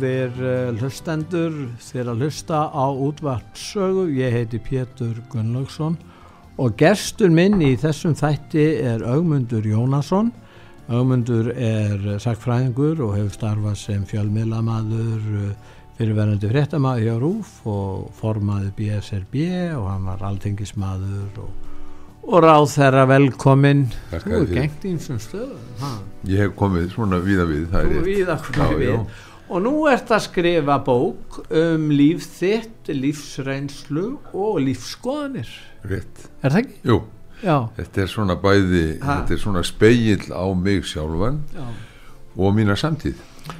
Góðir uh, hlustendur þeir að hlusta á útvarpsögu, ég heiti Pétur Gunnlaugsson og gerstur minn í þessum þætti er Augmundur Jónasson. Augmundur er sakfræðingur og hefur starfað sem fjölmiðlamaður uh, fyrirverðandi fréttamaður hjá Rúf og formaði BSRB og hann var alþengismadur og, og ráð þeirra velkomin. Þú er gengt ímsum stöðum. ha? Ég hef komið svona víða við, það er víða komið við. Og nú ert að skrifa bók um líf þitt, lífsreynslu og lífskoðanir. Rétt. Er það ekki? Jú, Já. þetta er svona bæði, Ha. þetta er svona speigill á mig sjálfan já. og mína samtíð.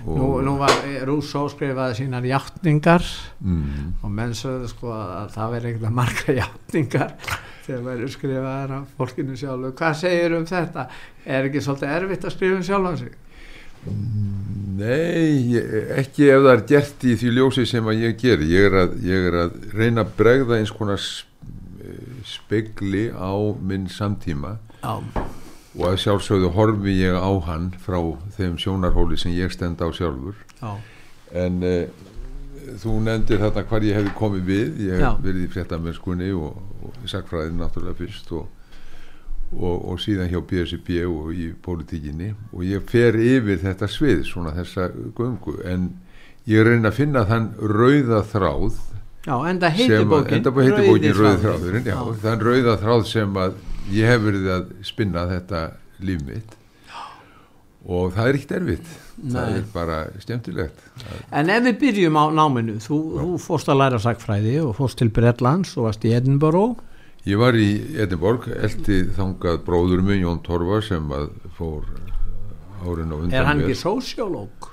Og, Nú, nú var Rúsó skrifaði sínar játningar mm, og menn sögðu sko að það verði eitthvað marga játningar þegar verður skrifaðar af fólkinu sjálfu. Hvað segir um þetta? Er ekki svolítið erfitt að skrifa um sjálfan sig? Nei, ekki ef það er gert í því ljósi sem að ég geri. Ég er að, ég er að reyna að bregða eins konar spegli á minn samtíma Já. og að sjálfsögðu horfi ég á hann frá þeim sjónarhóli sem ég stend á sjálfur. Já. En uh, þú nefndir þarna hvar ég hefði komið við, ég hef Já. verið í fréttamennskunni og, og sakfræðin náttúrulega fyrst og, og, og síðan hjá BSB og í pólitíkinni og ég fer yfir þetta svið, svona þessa göngu, en ég reyna að finna þann rauða þráð Já, enda að, bókin. þráður. þráðurinn, já, þann rauða þráð sem að ég hef verið að spinna þetta líf mitt og það er ekkert erfitt það Nei. er bara skemmtilegt En ef við byrjum á náminu, þú, þú fórst að læra sakfræði og fórst til Bretlands og varst í Edinburgh. Ég var í Edinborg, eldi þangað bróður minn Jón Torfa sem að fór árin á undan Er hann mér. ekki sósiólóg?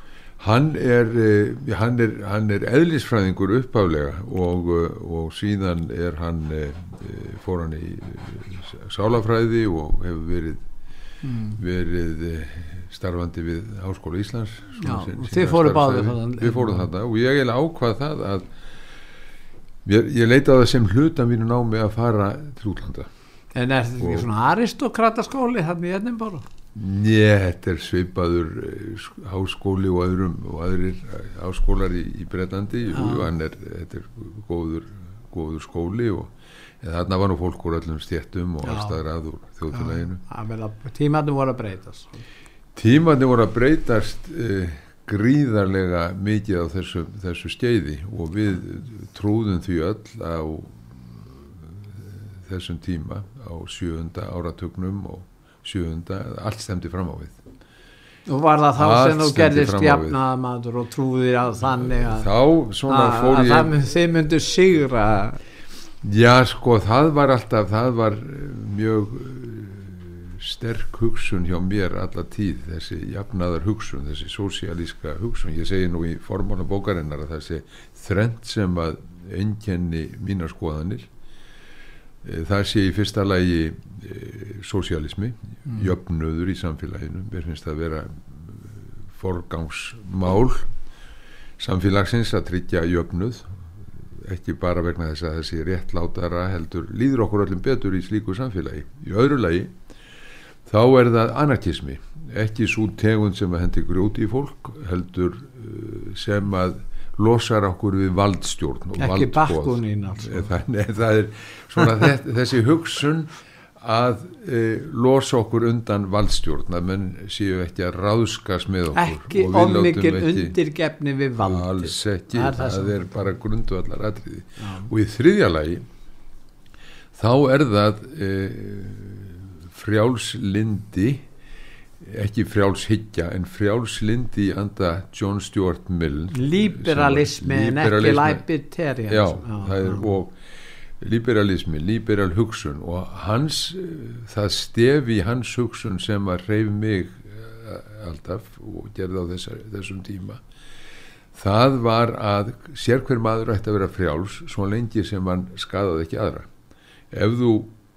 Hann er, eh, hann er, hann er eðlisfræðingur uppaflega og, eh, og síðan er hann, eh, eh, fór hann í eh, sálafræði og hefur verið, verið eh, starfandi við Háskóla Íslands. Já, þið báðir starfsævi. þarna. Við fórum þarna og ég eiginlega ákvað það að ég, ég leita á það sem hluta mínu námi að fara til útlanda. En er þetta ekki Og- svona aristokrataskóli hann í Edinburgh? Nei, þetta er svipaður eh, sk- háskóli og öðrum og aðrir eh, háskólar í, í Já. jú, hann er, þetta er góður, góður skóli og þarna var nú fólk úr öllum stjettum og Já. allstaðar að úr þjóðfélaginu Tímandi voru að breytast. Tímandi voru að breytast eh, gríðarlega mikið á þessu, þessu skeiði og við trúðum því öll á eh, þessum tíma á sjöunda áratugnum og sjöunda, allt stemdi fram á við. Og var það þá Allt sem þú gerðist jafnaðamadur og trúðir að þannig að, þá svona að, að ég þið myndu sigra? Já sko það var alltaf það var mjög sterk hugsun hjá mér alla tíð þessi jafnaðar hugsun þessi sósialíska hugsun. Ég segi nú í formála bókarinnar að þessi þrend sem að einkenni mínar skoðanir eh, það sé í fyrsta lagi e, sósialismi jöfnuður í samfélaginu. Mér finnst það vera eh, forgangsmál samfélagsins að tryggja jöfnuð ekki bara vegna þess að þessi réttlátara heldur líður okkur öllum betur í slíku samfélagi. Í öðru lagi þá er það anarkismi ekki svo tegund sem að hendi grjóti í fólk heldur uh, sem að losar okkur við valdstjórn og ekki bakkunin þess, þessi hugsun að e, losa okkur undan valdstjórn að menn séu ekki að ráðskast með okkur ekki ekki- undirgefni við valdi alls ekki, Það er það það, er bara grundvallar atriði Já. og í þriðja lagi þá er það e, frjálslindi ekki frjálshyggja en frjálslindi í anda John Stuart Mill liberalismi en ekki libertarian já, það er og liberalismi, liberal hugsun og hans, það stefi hans hugsun sem að reyf mig eh, alltaf og gerði á þessar, þessum tíma. Það var að sér hver maður ætti að vera frjáls svo lengi sem hann skadaði ekki aðra. Ef þú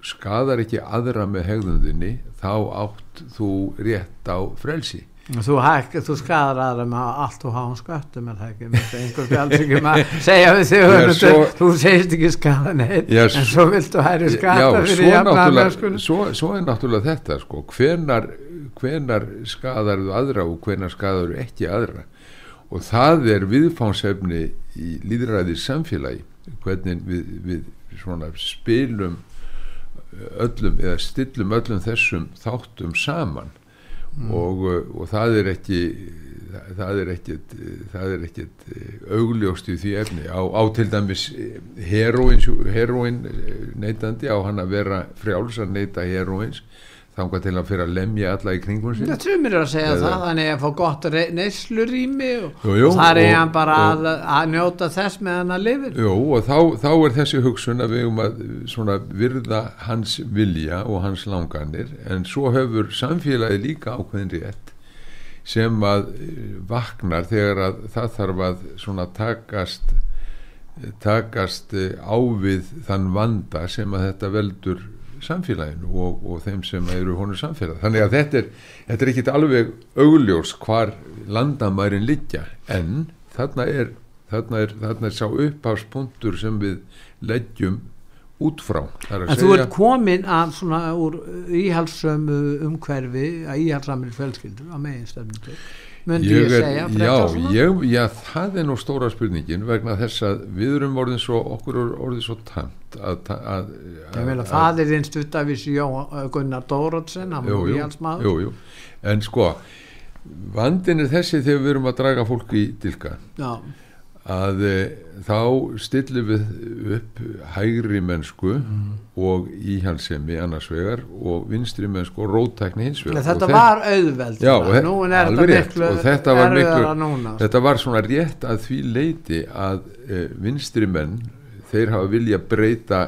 skadar ekki aðra með hegðundinni þá átt þú rétt á frelsi. Þú, hæk, þú skadar aðra með allt og hán sköttum er það ekki? Einhver fjálsingum að segja við þig já, svo, þú segist ekki skada neitt já, en svo viltu hæri skada fyrir jafnlega svo, svo er náttúrulega þetta sko, hvenar, hvenar skadar þú aðra og hvenar skadar þú ekki aðra? Og það er viðfánsefni í líðræðis samfélagi hvernig við, við spilum öllum eða stillum öllum þessum þáttum saman. Mm. og, uh, og það er ekki það er ekkert það er ekkert uh, augljóst í því efni. Á, á til dæmis heroin, heroin neytandi á hann að vera frjáls að neyta heroins þángar til að fyrir að lemja alla í kringum sín það trúmir að segja Eða, það þannig að fá gott neyslurými og, og það er hann bara og, að, að njóta þess með hann lifir jú, og þá, þá er þessi hugsun að við um að virða hans vilja og hans langanir en svo hefur samfélagi líka ákveðin rétt sem að eh, vaknar þegar að það þarf að svona takast takast eh, ávið þann vanda sem að þetta veldur samfélaginu og, og þeim sem eru honum samfélag þannig að þetta er, þetta er ekkit alveg augljós hvar landamærin liggja en þarna er þarna er, þarna er sá uppháspunktur sem við leggjum út frá. En þú ert komin að svona úr íhalsömu umhverfi að íhalsamir fjölskyldur á meginstöfnum til myndi ég, ég segja já, ég, já, það er nú stóra spurningin vegna þess að við erum orðin svo okkur orðin svo tamt að, að, að, að það er einst utavis Gunnar Dórótsen hann var íhalsmaður en sko vandin er þessi þegar við erum að draga fólk í dilka. Já að e, þá stillum við upp hægri mennsku mm. og íhalsemi annars vegar og vinstri mennsku og rótækni hins vegar. Þetta var auðveld. Já, er þetta miklu þetta var, miklu, þetta var svona rétt að því leiti að e, vinstri menn þeir hafa vilja breyta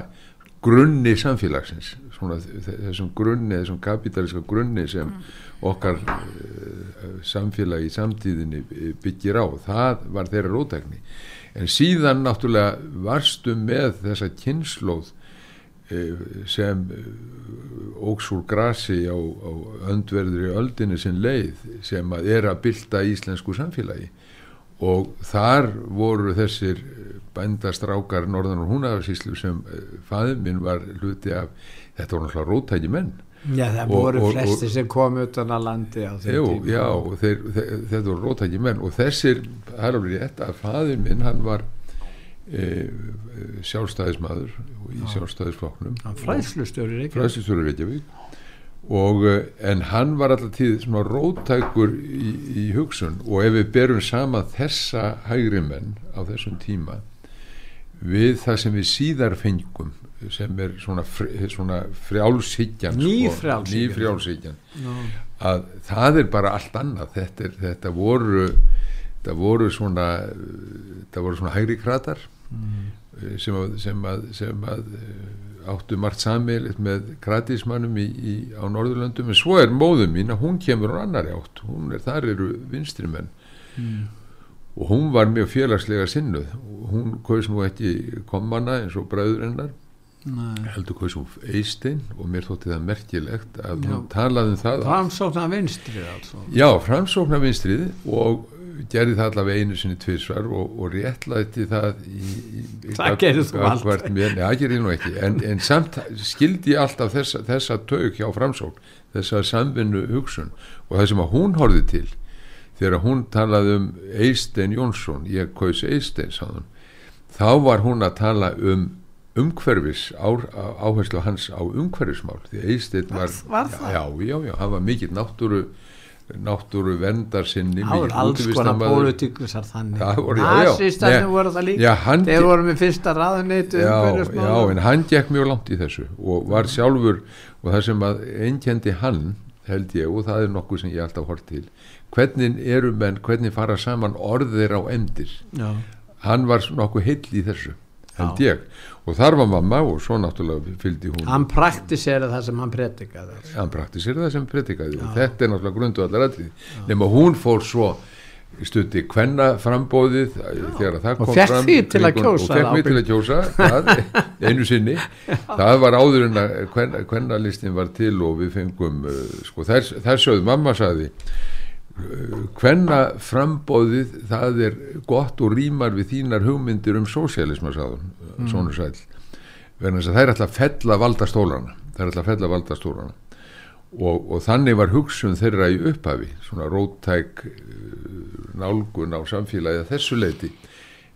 grunni samfélagsins svona, þessum grunni, þessum kapitalíska grunni sem mm. okkar uh, samfélagi í samtíðinni byggir á, það var þeirra rótækni en síðan náttúrulega varstu með þessa kynnslóð uh, sem uh, óks úr grasi á, á öndverðri öldinni sin leið sem að er að bylta íslensku samfélagi. Og þar voru þessir bændastrákar norðan og húnafarsíslu sem faðið minn var hluti af þetta voru náttúrulega rótæki menn Já það og, voru og, flesti og, sem kom utan að landi á þeim tíma. Já þeir, þeir, þetta voru rótæki menn og þessir, það er alveg rétt að fadir minn hann var e, sjálfstæðismadur í sjálfstæðisfloknum Fræðslustjóri Reykjavík. Og e, en hann var alltaf tíð svona rótækur í, í hugsun. Og ef við berum sama þessa hægri menn á þessum tíma við það sem við síðar fengum sem er svona, svona frjálshyggjan nýfrjálshyggjan no. að það er bara allt annað. Þetta, er, þetta voru þetta voru svona þetta voru svona hægri kratar mm. sem, að, sem, að, sem að eh, áttu margt sammeilitt með kratismannum í, í, á Norðurlandum en svo er móðum mín að hún kemur á annari átt. Er, þar eru vinstrimenn. Mm. Og hún var mjög félagslega sinnuð hún kaus nú ekki komana eins og bræður hennar Nei. heldur hvað svo Eistein og mér þótti það merkilegt að já. hún talaði um það framsóknar vinstrið altså. já, framsóknar vinstrið og gerði það allavega einu sinni tvirsvar og, og réttlæti það í, í, það gerði þú alltaf mér, neða, gerði nú ekki en, en samt skildi ég alltaf þessa, þessa tauk hjá framsókn þessa samvinnu hugsun og það sem að hún horfið til þegar hún talaði um Eistein Jónsson ég kaus Eistein þá var hún að tala um umhverfis á, áherslu hans á umhverfismál því Eisteinn var, var já, já, já, hann var mikill náttúru náttúru vendar sinni það voru alls konar pólitíkusar þannig. Nazistarnir voru það líka. Þeir voru með fyrsta raðunit já, já, en hann gekk mjög langt í þessu og var sjálfur og það sem að einnkjandi hann held ég og það er nokkuð sem ég alltaf hort til. Hvernig eru menn, hvernig fara saman orðir á endir já, hann var nokkuð heill í þessu held Já. ég. Og þar var mamma og svo náttúrulega fylgdi hún. Hann praktisera það sem hann predikaði. Hann praktisir það sem predikaði og þetta er náttúrulega grundu allar aðrið nema hún fór svo stundi kvenna frambóðið þegar það kom fram þig til að kringum- kjósa og fekk mig til að kjósa það, einu sinni. Það var áður en að kvenna, kvennalistin var til og við fengum uh, sko, þær, þær sögðu, mamma sagði hvenna frambóðið það er gott og rýmar við þínar hugmyndir um sósialisma mm. svona sæl vegna þess að það er alltaf að fella valdastólana það er alltaf að fella valdastólana og, og þannig var hugsun þeirra í upphafi svona róttæk uh, nálgun á samfélagi að þessu leiti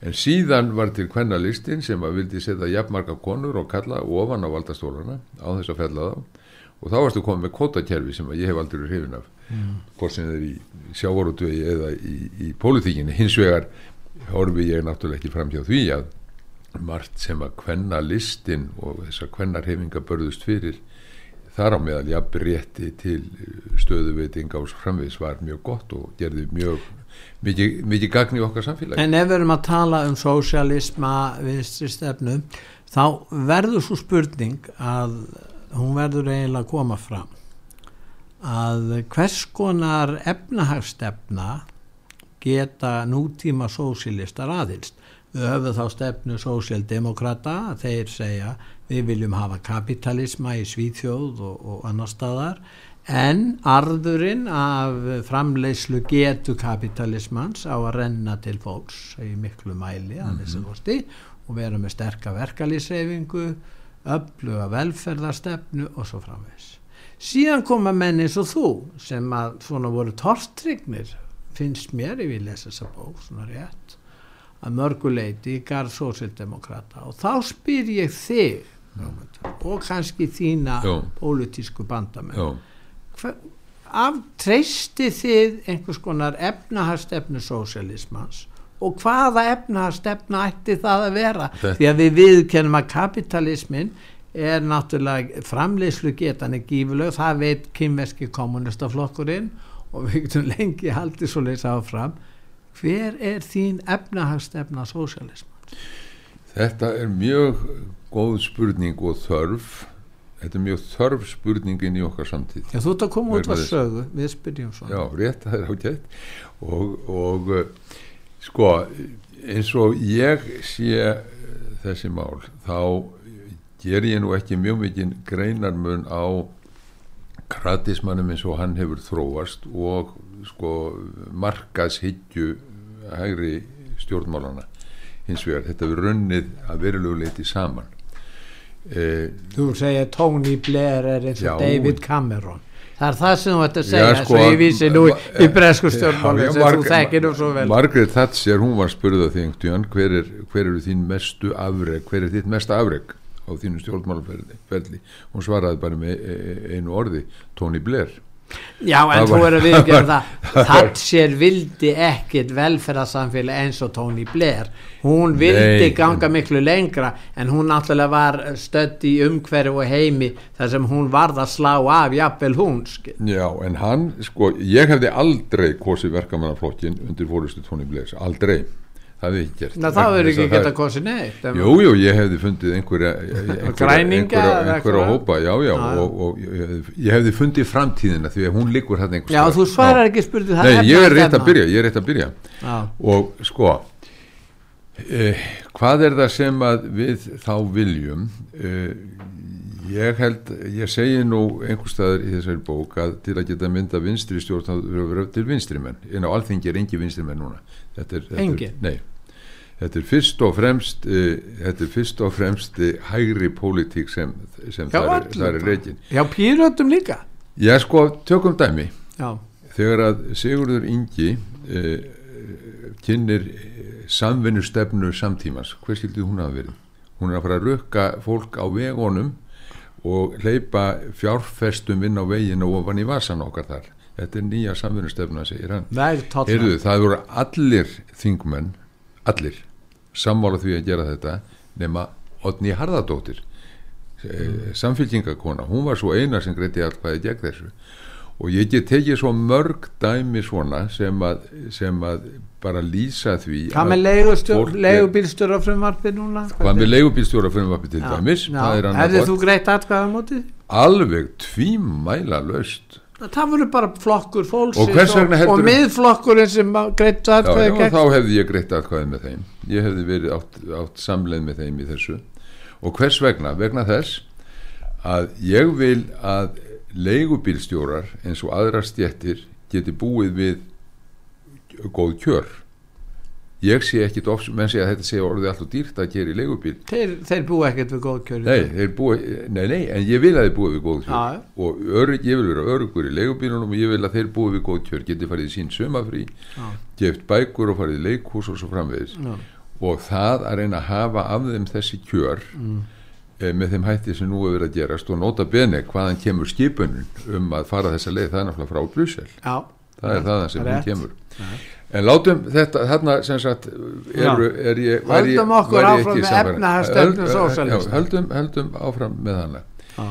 en síðan var til kvennalistin sem að vildi setja jafnmarka konur og kalla ofan á valdastólana á þess að fella þá. Og þá varstu komið með kvotakerfi sem að ég hef aldrei hrifin af. Hvort sem er í sjávarútvegi eða í, í pólitíkinni. Hins vegar horfi ég náttúrulega ekki fram hjá því að margt sem að kvenna listin og þessar kvennar hefinga börðust fyrir þar á meðal jafnir rétti til stöðuveitinga og svo framvegis var mjög gott og gerði mjög mikið, mikið gagn í okkar samfélagi En ef við erum að tala um sósialisma vinstri stefnu þá verður svo spurning að hún verður eiginlega að koma fram að hvers konar efnahagsstefna geta nútíma sósilistar aðilst. Við höfum þá stefnu sósialdemokrata, þeir segja við viljum hafa kapitalisma í Svíþjóð og, og annar staðar. En arðurinn af framleiðslu getu kapitalismans á að renna til fólks í miklu mæli að þessu kosti og vera með sterka verkalýsreifingu öfluga velferðarstefnu og svo framvegs síðan koma menn eins og þú sem að svona voru torstrignir finnst mér ef ég lesa þessa bók svona rétt að mörguleiti í garð sósildemokrata og þá spyr ég þig og kannski þína Já. pólitísku bandamenn. Já, Hva- af treysti þið einhvers konar efnahastefnu sósialismans og hvaða efnahastefna ætti það að vera? Þetta- því að við viðkennum að kapitalismin er náttúrulega framleiðslu getan er gífuleg, það veit kynverski kommunistaflokkurinn og við getum lengi haldið svo leysa áfram. Hver er þín efnahastefna sósialisman? þetta er mjög góð spurning og þörf. Þetta er mjög þörf spurningin í okkar samtíð. Já, þú ert að koma út að sögu, við spyrjum svona. Já, rétt, það er ágætt. Og, og sko eins og ég sé uh, þessi mál þá ger ég nú ekki mjög mikið greinarmun á kratismannum eins og hann hefur þróast og sko markaðshyggju hægri stjórnmálana hins vegar, þetta hefur runnið að verulegu leiti saman eh, Þú segir Tony Blair er eins og. David Cameron. Það er það sem þú ætti að segja sko, svo ég vísi nú í, í bresku stjórnmáli sem þú þekkir nú svo vel. Margaret Thatcher, hún var spurða því einhvern hver, er, hver eru þín mestu afreg hver er þitt mesta afreg á þínu stjórnmálaferli? Hún svaraði bara með e- e- einu orði Tony Blair Já, en þú er að viðgjöra það það. Thatcher vildi ekkit velferðarsamfélag eins og Tony Blair. Hún vildi Nei, ganga miklu lengra en hún náttúrulega var stödd í umhverju og heimi þar sem hún varð að slá af jafnvel hún. Já, en hann, sko, ég hefði aldrei kosið verkamannaflokkin undir fórustu Tony Blair, aldrei það hefði ekki gert. Ná, það verður Vegna ekki þess að kosið neitt ef- Jú, jú, ég hefði fundið einhverja einhverja, hópa, já, já, og, og ég, hefði- hefði fundið framtíðina því að hún liggur hann einhvers Já, staðar. þú svarar ekki spurning það Nei, ég er rétt að byrja, ég er að byrja. Já, og sko eh, hvað er það sem að við þá viljum? Eh, ég held ég segi nú einhver staðar í þessari bók að til að geta mynda vinstri stjórn þá að vera til vinstri menn inn á alþingi er engi vinstri menn núna þetta er, þetta er, nei. Þetta er fyrst og fremst, uh, þetta er fyrst og fremst uh, hægri pólitík sem, sem Já, er, öllum það er reikin. Já pírötum líka. Já, sko, tökum dæmi. Já, þegar að Sigurður Ingi eh, kynir samvinnustefnu samtímas hver skildi hún hafa verið? Hún er að fara að rukka fólk á vegunum og hleypa fjárfestum inn á veginn og ofan í vasan okkar þar þetta er nýja samvinnustefna segir hann. Heyrðu, það voru allir þingmenn allir sammála því að gera þetta nema Odni Harðardóttir mm. samfélkingakona, hún var svo eina sem greiti allkvæði gegn þessu. Og ég get tekið svo mörg dæmi svona sem að, sem að bara lýsa því Hvað með er- leigubílstjóra frumvarfi núna? hvað með leigubílstjóra frumvarpi til dæmis? það er annað Hefði þú greitt atkvæða mótið? alveg tvímæla löst Það voru bara flokkur fólksins Og og, og miðflokkurinn sem atkvæða já, gegn þá hefði ég greitt atkvæði með þeim. Ég hefði verið átt, átt samleið með þeim í þessu. Og hvers vegna? vegna þess að ég vil að leigubílstjórar eins og aðrar stjettir geti búið við góð kjör ég sé ekkit of, menn sé að þetta sé orðið alltaf dýrt að gera í leigubíl. Þeir, þeir búi ekkert við góð kjöri nei, nei, nei, en ég vil að þeir búið við góð kjör. Já. og örug, ég vil vera örugur í leigubílunum og ég vil að þeir búið við góð kjör. Geti farið í sín sumafrí Já. geft bækur og farið í leikhús og svo framvegis. Já. og það að reyna að hafa af þeim þessi kjör Mm. eh, með þeim hætti sem nú hefur verið að gerast og nota bene hvaðan kemur skipunin um að fara þessa leið, það er náttúrulega frá Brussel. Já, það er þaðan sem hún kemur en látum þetta, þarna sem sagt eru, er ég, væri ég- væri ég ekki já, höldum, höldum áfram með hana. Já,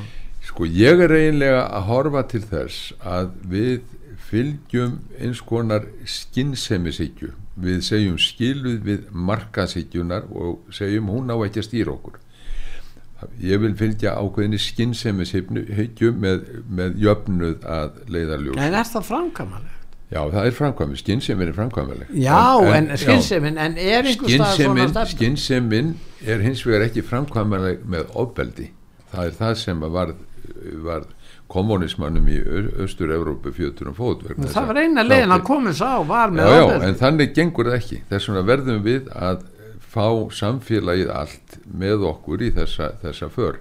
sko ég er eiginlega að horfa til þess að við fylgjum eins konar skinnsemisikju við segjum skiluð við markasíkjunar og segjum hún á ekki að stýra okkur. Ég vil fylgja ákveðinni skinnsemisikju með, með jöfnuð að leiðarljós en er það framkvæmanlega? Já það er framkvæmið, skynnsemin er framkvæmileg Já, en, en skynnsemin en er einhver stað svona Skynnsemin, stefna? skynnsemin er hins vegar ekki framkvæmlega með ofbeldi. Það er það sem að varð, varð kommunismannum í Östur-Európu fjöturum fót Það að- var eina leiðin að komast á var með já, já, ofbeldi. en þannig gengur það ekki. Þess vegna verðum við að fá samfélagið allt með okkur í þessa, þessa för.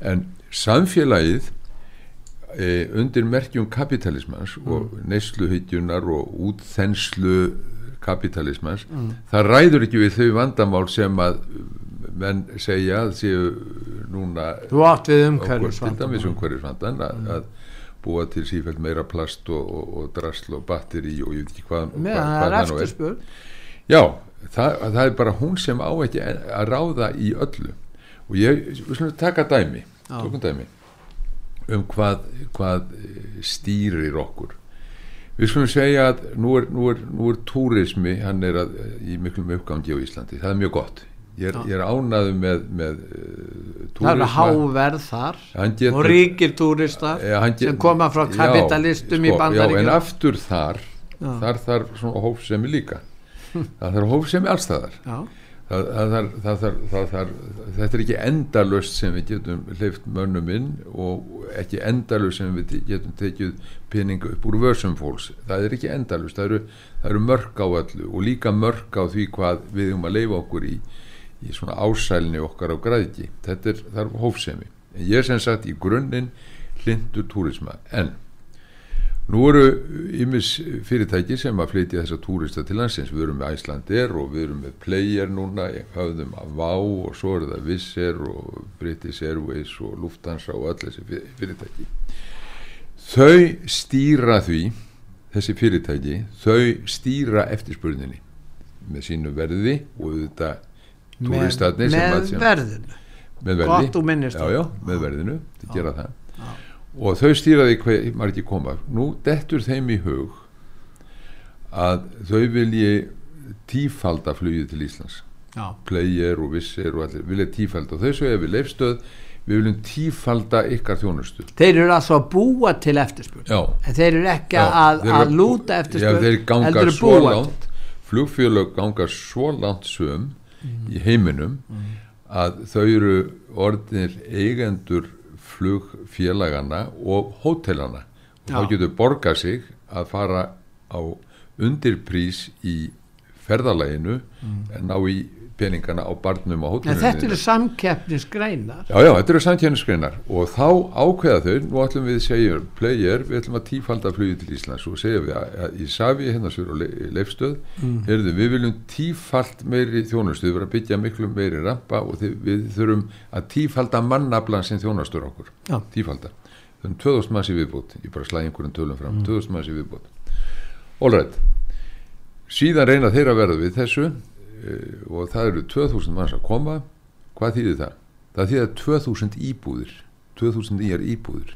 En samfélagið e, undir merkjum kapitalismans og neysluhyggjunar og útþenslu kapitalismans það ræður ekki við þau vandamál sem að menn segja að séu núna Þú átt við til dæmis umhverfisvandan að, að búa til sífælt meira plast og, og, og drasl og batteri og ég veit ekki hvað, Með hvað, það er nú eftirspurn Já, það, það er bara hún sem á ekki að ráða í öllu. Og ég, við slumum taka dæmi dæmi um hvað, hvað eh, stýrir okkur. Við slumum segja að nú er, nú er, nú er túrismi, hann er að, í miklum uppgangi á Íslandi, það er mjög gott. Ég er, Já. ég er ánaðu með, með uh, Það eru háverð þar getur- og ríkir túristar Eh, get- sem koma frá Já, kapitalistum í sko, Já, en bandaríkjum aftur þar Já. þar þarf hófsemi líka. Það þarf hófsemi allstaðar Já, það, það, það, þetta er ekki endalöst sem við getum hleyft mönnum inn og ekki endalöst sem við getum tekið peninga upp úr vörsum fólks. Það er ekki endalöst, það eru, eru mörg á öllu og líka mörg á því hvað við höfum að leifa okkur í í svona ásælni okkar á græðki þetta er, er hófsemi. En ég er sem sagt í grunninn hlindur túrisma. En Nú eru ymis fyrirtæki sem að flytja þessa túrista til landsins. Við erum með Æslandir og við erum með Player núna, höfðum að Vá og svo er það Visser og British Airways og Lufthansa og öll þessi fyr- fyrirtæki. Þau stýra því, þessi fyrirtæki, þau stýra eftirspurninni með sínu verði og þetta túristarnir sem að með verðinu. Gott þú minnist Já, já, með verðinu, þau gera það. Og þau stýraði hver margir koma. Nú dettur þeim í hug að þau vilji tífalda flugið til Íslands. Já, player og vissir og allir vilja tífalda. Og þau segja við leifstöð við viljum tífalda ykkar þjónustu. Þeir eru altså að búa til eftirspurn. En þeir eru ekki já, að, þeir eru að lúta eftirspurn þeir ganga heldur svo búa langt. Flugfélög ganga svo langt söm í heiminum að þau eru orðinir eigendur flugfélagana og hótelana og þá getur borgað sig að fara á undirprís í ferðalæginu en ná í peningana á barnum en hótelinu þetta eru samkeppnisgreinar. Já, já, þetta eru samkjörnusgreinar og þá ákveða þau, nú ætlum við segjum player, við ætlum að tífalda flugið til Íslands. Og segjum við að, í Savi hérna sér á Le- leifstöð mm. heyrðu, við viljum tífald meiri þjónustu, við verðum að byggja miklu meiri rampa og við þurfum að tífalda mannablan sem þjónastur okkur. Já. tífalda, þau erum 2000 manns í viðbót. Ég bara slæði einhverjum tölum fram. 2000 manns í viðbót. Allrætt síðan reyna þeir að verða við þessu og það eru 2000 manns að koma. Hvað þýðir það? það þýðir 2000 íbúðir 2000 nýjar íbúðir.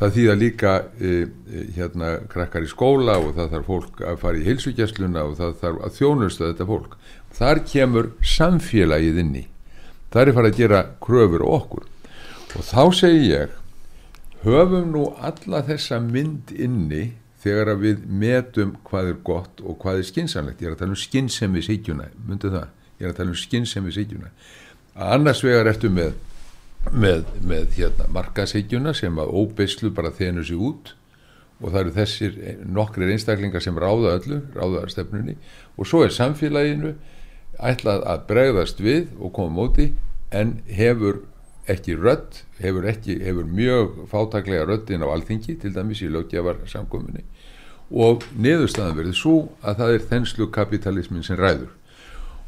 Það þýða líka e, e, hérna krakkar í skóla og það þarf fólk að fara í heilsugjastluna og það þarf að þjónusta þetta fólk. Þar kemur samfélagið inni það er farið að gera kröfur okkur. Og þá segi ég höfum nú alla þessa mynd inni þegar að við metum hvað er gott og hvað er skinsanlegt ég er að tala um skinsemmisíkjuna myndu það, ég er að tala um skinsemmisíkjuna annars vegar ertu með með, með hérna, markasíkjuna sem að óbeislu bara þenu sig út og það eru þessir nokkrir einstaklingar sem ráða öllu, ráða stefnunni og svo er samfélaginu ætlað að bregðast við og koma móti en hefur ekki rödd, hefur, ekki, hefur mjög fátaklega röddin á alþingi til dæmis í lögjafar samkominni og neðurstaðan verður svo að það er þenslu kapitalismin sem ræður.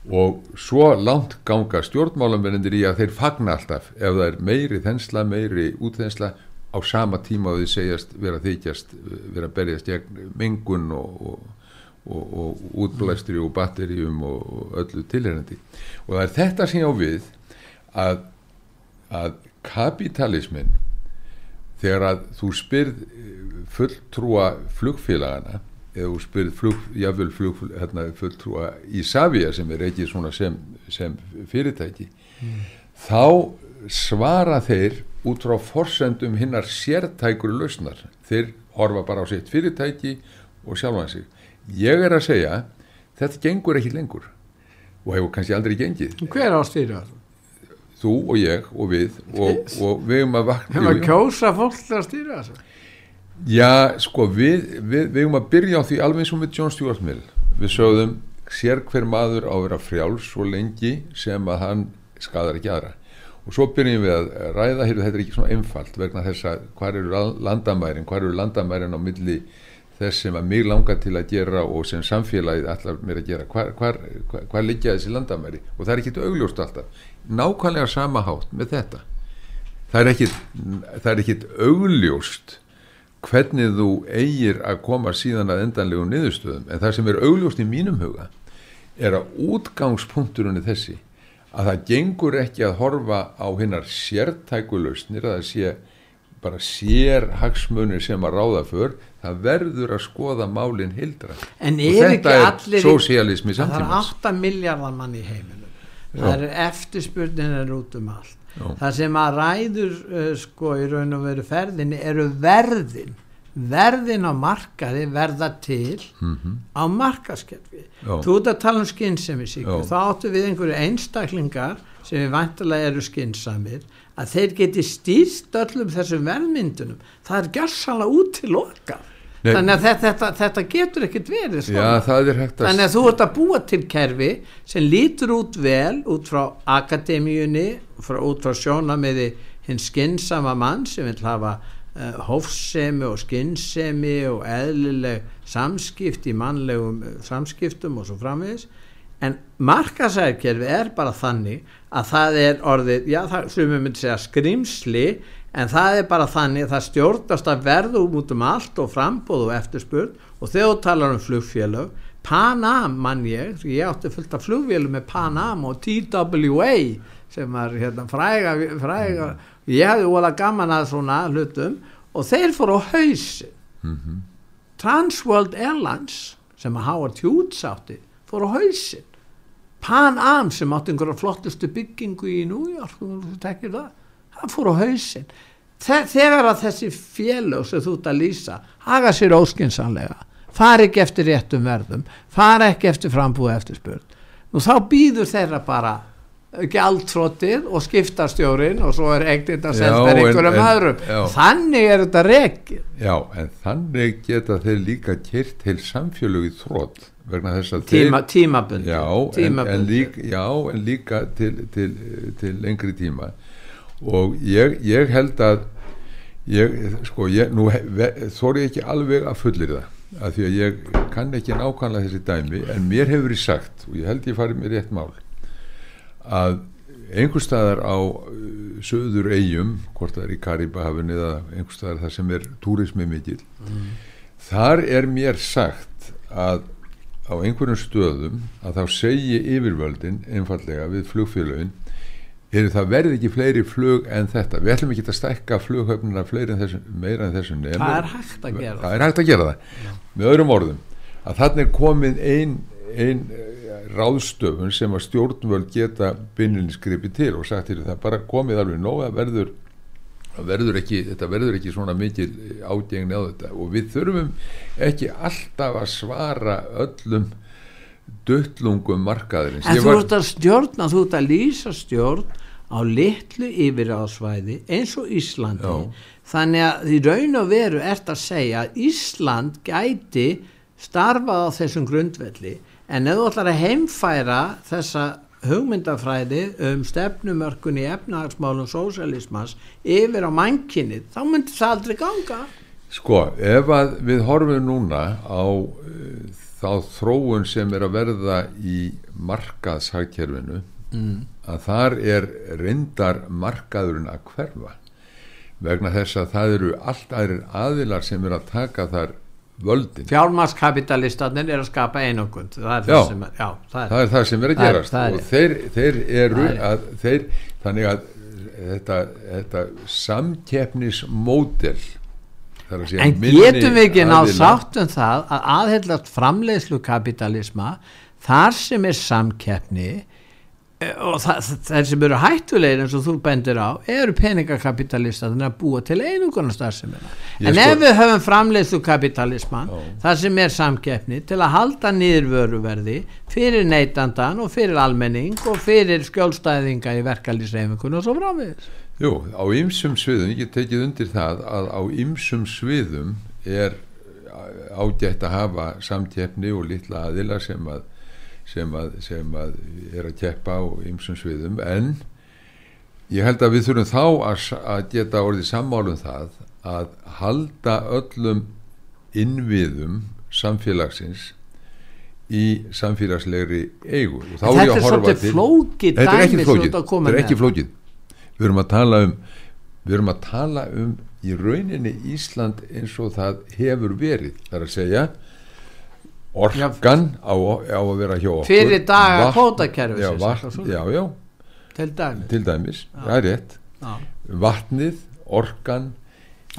Og svo langt ganga stjórnmálamennir í að þeir fagna alltaf ef það er meiri þensla, meiri útþensla á sama tíma að þið segjast vera þykjast, vera berjast mengun og, og og, og útblæstri og batterjum og öllu tilherandi og það er þetta sem ég á við að, að kapitalismin þegar að þú spyrð fulltrúa flugfélagana eða þú spyrð flug, jáfnvel flug, hérna, fulltrúa Ísafja sem er ekki svona sem, sem fyrirtæki mm. þá svara þeir út frá forsendum hinnar sértækur lausnar þeir horfa bara á sitt fyrirtæki og sjálfan sig ég er að segja þetta gengur ekki lengur og hefur kannski aldrei gengið hver ástýra það? Þú og ég og við og, og við um að vakna hefur að kjósa fólk til að stýra þessu? Já sko við, við, við um að byrja á því alveg eins og með John Stuart Mill. Við sögðum sér hver maður á að vera frjáls svo lengi sem að hann skadar ekki aðra. Og svo byrjum við að ræða hér þetta er ekki svona einfalt vegna þess að hvað eru landamærin hvað eru landamærin á milli þess sem að mig langar til að gera og sem samfélagið allar mér að gera. Hvað hvar, hvar, hvar liggja þessi landamæri? Og það er ekkit augljóst alltaf nákvæmlega sama hátt með þetta. Það er ekkit, það er ekkit augljóst hvernig þú eigir að koma síðan að endanlegu niðurstöðum. En það sem er augljóst í mínum huga er að útgangspunkturinn er þessi að það gengur ekki að horfa á hinnar sértækulausnir að það sé bara sér hagsmunir sem að ráða för það verður að skoða málinn hildra en og þetta er sósialismi samtímans það er 8 miljardar mann í heiminum. Já. Það er eftirspurningin út um allt. Já. það sem að ræður uh, sko í raun og veru ferðin eru verðin. Verðin á markaði verða til mm -hmm. á markaskerfi þú ert að tala um skinnsemi síku þá áttu við einhverju einstaklingar sem við vantilega eru skinnsamir að þeir geti stýst öllum þessum verðmyndunum. Það er gerðsala út til okkar Nei, þannig að þetta, þetta, þetta getur ekkert verið já, þannig að þú ert að búa til kerfi sem lítur út vel út frá akademíunni frá, út frá sjónamiði hins skinnsama mann sem vil hafa uh, hófsemi og skinnsemi og eðlileg samskipt í mannlegum uh, samskiptum og svo framvegis. En markasæðkerfi er bara þannig að það er orðið, já það sem við myndum segja skrimsli en það er bara þannig að það stjórnast að verðu út um allt og frambóð og eftirspurn. Og þegar þú talar um flugfélög Panam mann ég, ég átti fullt af flugfélög með Panam og TWA sem er hérna fræga, fræga. Ég hefði óða gaman að svona hlutum. Og þeir fóru á hausin mm -hmm. Transworld Airlines sem að Howard Hughes átti fóru á hausin Panam sem átti einhverja flottustu byggingu í New York, þú tekir það það fór á hausin þegar að þessi félög sem þú ert að lýsa haga sér óskinsanlega far ekki eftir réttum verðum far ekki eftir frambúið eftir spurn og þá býður þeirra bara gjaldtróttir og skiptastjórin og svo er ekkert að selta einhverjum öðrum. þannig er þetta reggin Já, en þannig geta þeir líka kert til samfélög í þrótt vegna þess að Tíma, þeir tímabundi já, líka, já, en líka til, til, til lengri tíma og ég, ég held að ég, sko, ég, nú þóri ég ekki alveg að fullir það af því að ég kann ekki nákvæmlega þessi dæmi en mér hefur verið sagt og ég held ég farið mér rétt mál að einhver staðar á uh, söður eigum, hvort það er í Karibahafun eða einhver staðar þar sem er túrismi mikil mm. þar er mér sagt að á einhverjum stöðum að þá segi yfirvöldin einfallega við flugfélagin er það verði ekki fleiri flug en þetta. Við ætlum ekki að stækka flughöfnina fleiri en þessum, meira en þessum nemur. það er hægt að gera. Það hægt að gera það. Með öðrum orðum að þannig er komin ein, ein ráðstöfun sem að stjórnvöld geta bynlinni skripi til og sagt til það bara komið alveg nóg að verður, verður ekki, þetta verður ekki svona mikil ádegni á þetta. Og við þurfum ekki alltaf að svara öllum duttlungum markaðurins en Ég þú var- ert að stjórna, þú ert að lýsa stjórn á litlu yfiráðsvæði eins og Íslandi. Já. þannig að því raun og veru ert að segja að Ísland gæti starfað á þessum grundvelli. En ef þú ætlar að heimfæra þessa hugmyndafræði um stefnumörkun í efnahagsmálum sósialismans yfir á mannkinnið þá myndi það aldrei ganga. Sko, ef að við horfum núna á uh, þá þróun sem er að verða í markaðshagkerfinu mm. að þar er reyndar markaðurinn að hverfa vegna þess að það eru allt aðrir aðilar sem er að taka þar völdin. fjármaskapitalistarnir er að skapa einokund það Já. sem já, það er, Það er það sem er að er- gerast er og þeir, þeir eru er- að þeir, þannig að þetta, þetta samkeppnismódel En getum við ekki náð aðila- sátt um það að aðhellast framleiðslu kapitalisma þar sem er samkeppni og það, þeir sem eru hættulegir eins og þú bendir á eru peningakapitalistar þannig að búa til einungunar starfsemina Ég en sko- ef við höfum framleiðslu kapitalisman Já. þar sem er samkeppni til að halda niður vöruverði fyrir neytandan og fyrir almenning og fyrir skjólstæðinga í verkalýsreifingun og svo framvegis Jú, á ymsum sviðum, ég tekið undir það að á ymsum sviðum er ágætt að hafa samkeppni og litla aðila sem að, sem að, sem að er að keppa á ymsum sviðum en ég held að við þurfum þá að, að geta orðið sammálum það að halda öllum innviðum samfélagsins í samfélagslegri eigu. Og þá er ég að horfa til þetta er ekki flókið. þetta er ekki flókið. Við erum að tala um við erum að tala um í rauninni Ísland eins og það hefur verið það er að segja orkan á, á að vera hjá okkur. Fyrir daga kvótakerfisins, já, já, já, til dæmi til dæmis, það er rétt. Já. vatnið, orkan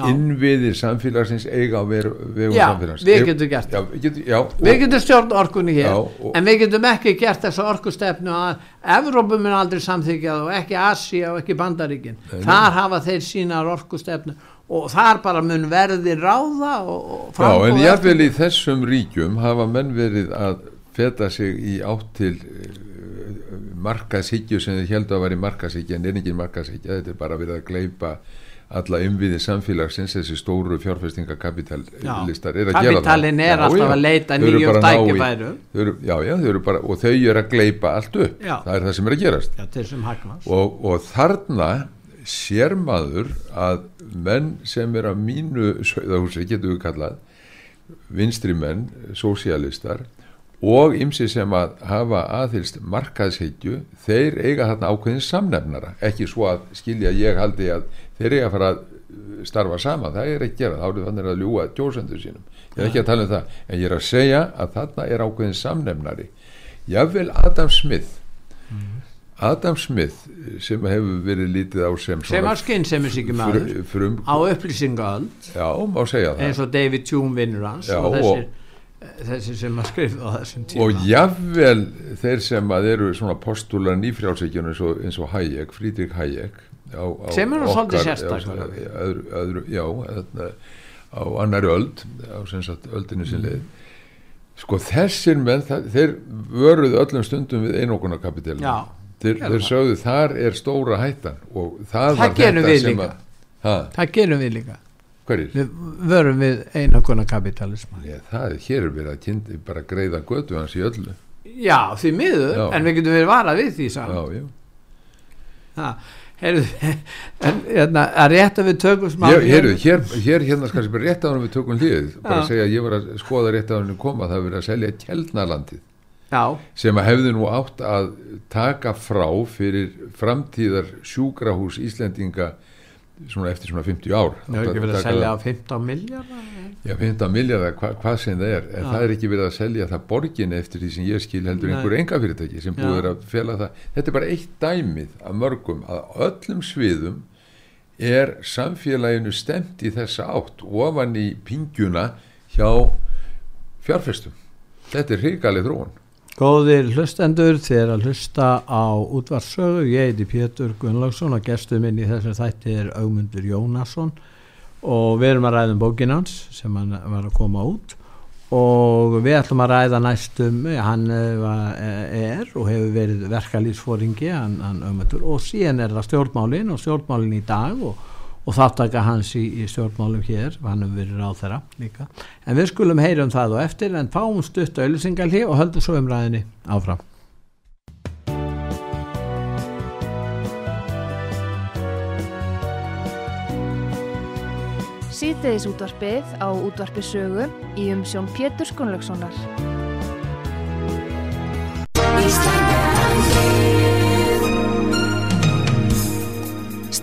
innviðir samfélagsins eiga á veru, vegu Já, samfélags. við getum gert já, við getum, já, Við getum stjórn orkunni hér Já, en við getum ekki gert þessa orkustefnu að Evrópu mun aldrei samþykja það og ekki Asia og ekki Bandaríkin. Þar hafa þeir sínar orkustefnu og þar bara mun verði ráða og, Já, en jáfnvel í þessum ríkjum hafa menn verið að feta sig í átt til uh, markaðshyggju sem þið heldur að vera í markaðshyggja en er ekki markaðshyggja, þetta er bara verið að gleipa alla innviði samfélagsins þessi stóru fjárfestingakapitalistar er að gera það. Kapitalinn er Já, alltaf já. að leita nýjum eru- Já, já, þau eru bara og þau eru að gleipa allt upp. Já. það er það sem er að gerast. Já, til sem hagnast. Og, og þarna sér maður að menn sem er að mínu sögðahúsi getur við kallað vinstri menn, sósialistar og ymsi sem að hafa aðhylst markaðsheitju þeir eiga þarna ákveðin samnefnara. Ekki svo að skilja ég haldi að þeir eiga að fara að uh, starfa sama það er ekki gera, þá eru þannig að ljúga tjósendur sínum, ég er ekki að tala um það. En ég er að segja að þarna er ákveðin samnefnari. Jável Adam Smith Adam Smith sem hefur verið lítið á sem sem var skynnsemisíkjum aður frum, á upplýsingaöld. Eins og David Hume vinnur hans Já, og og- þessir, þessir sem að skrifa á þessum tíma. Og jafnvel þeir sem að eru svona postular nýfrjálsíkjun eins, og- eins og Hayek, Friedrich Hayek á, á Sem eru svolítið sérstaklega. já, á annari öld á sem sagt öldinu sem leið sko þessir menn þeir vöruðu öllum stundum við einokunarkapitalinu Já, þeir, þeir sögðu þar er stóra hættan. Og það, Það var þetta við sem að ha, það gerum við líka. Hverjir? við vörum við það er hér er verið að kynnti bara greiða götu hans í öllu. Já, því miður, Já. en við getum verið varað við því já, já. Ha, heyrðu, en hérna, að rétt að við tökum smá Ég, heyrðu, hér, hér hérna sem bara rétt hann við tökum hlið. Bara að segja að ég var að skoða rétt á hann koma það er verið að selja Kjeldnalandið já, sem að hefði nú átt að taka frá fyrir framtíðar sjúkrahús Íslendinga svona eftir svona 50 ár. Það er ekki verið að selja á 15 miljardar Já, 15 miljardar, hva, hvað sem það er. En Já. það er ekki verið að selja það borgin eftir því sem ég skil heldur Nei. einhver enga fyrirtæki sem er að fela það. Þetta er bara eitt dæmið af mörgum að öllum sviðum er samfélaginu stemt í þessa átt ofan í pingjuna hjá fjárfestum. Þetta er hrigaleg þróun Góðir hlustendur þeir að hlusta á útvarsögu ég heiti Pétur Gunnlaugsson og gestur minn í þessum þætti er Augmundur Jónasson. Og við erum að ræða um bókin hans sem hann var að koma út. Og við ætlum að ræða næstum hann eh, var- er og hefur verið verkalýsfóringi hann, hann Augmundur og síðan er það stjórnmálin og stjórnmálin í dag og, og þáttaka hans í, í stjórnmálum hér hann hefur verið ráð þeirra líka en við skulum heyra um það og eftir en fáum stutt auðlýsingalí og höldum svo umræðinni áfram Síðdeðis útvarpið á útvarpi sögu í umsjón Pétur Gunnlaugssonar.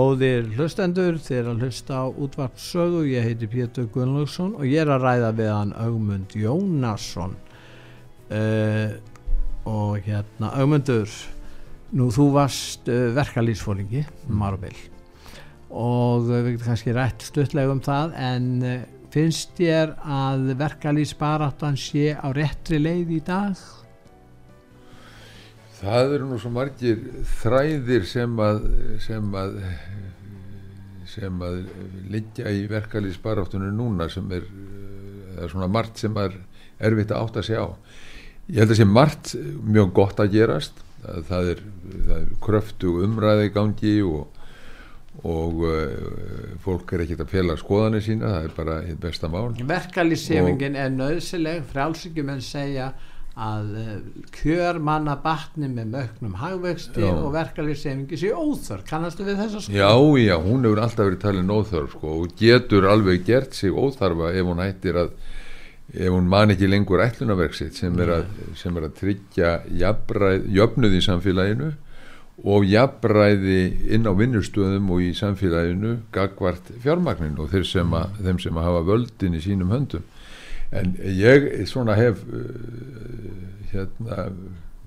Góðir hlustendur, þeir að hlusta á útvarpsögu, ég heiti Pétur Gunnlaugsson og ég er að ræða við hann Augmund Jónasson. Uh, og hérna Augmundur, nú þú varst uh, verkalýsfóringi, Marvel. Og uh, við getum kannski rætt stuttlega um það en uh, finnst þér að verkalýsbaráttan sé á réttri leið í dag? Það eru nú svo margir þræðir sem að sem að sem að liggja í verkalýsbaráttunum núna sem er, er svona margt sem er erfitt að átta sig á. Ég held að sé margt mjög gott að gerast. Það, það er, það er kröftu umræði gangi og, og uh, fólk er ekkert að fela skoðanir sína, það er bara eitt besta mál. Verkalýsefingin er nöðsileg, frálsíkjumenn segja að uh, kjör manna batni með mögnum hagvexti Já. og verkalýssefingi sé óþörf kannastu við þessa sko? Já, já, hún hefur alltaf verið talin óþarf sko, og getur alveg gert sig óþarfa ef hún hættir að ef hún man ekki lengur ætlunaverk sitt sem að, sem er að tryggja jafnræð, jöfnuð í samfélaginu og jafnræði inn á vinnustöðum og í samfélaginu gagvart fjármagninu og þeir sem að, þeim sem að hafa völdin í sínum höndum en ég svona hef uh, hérna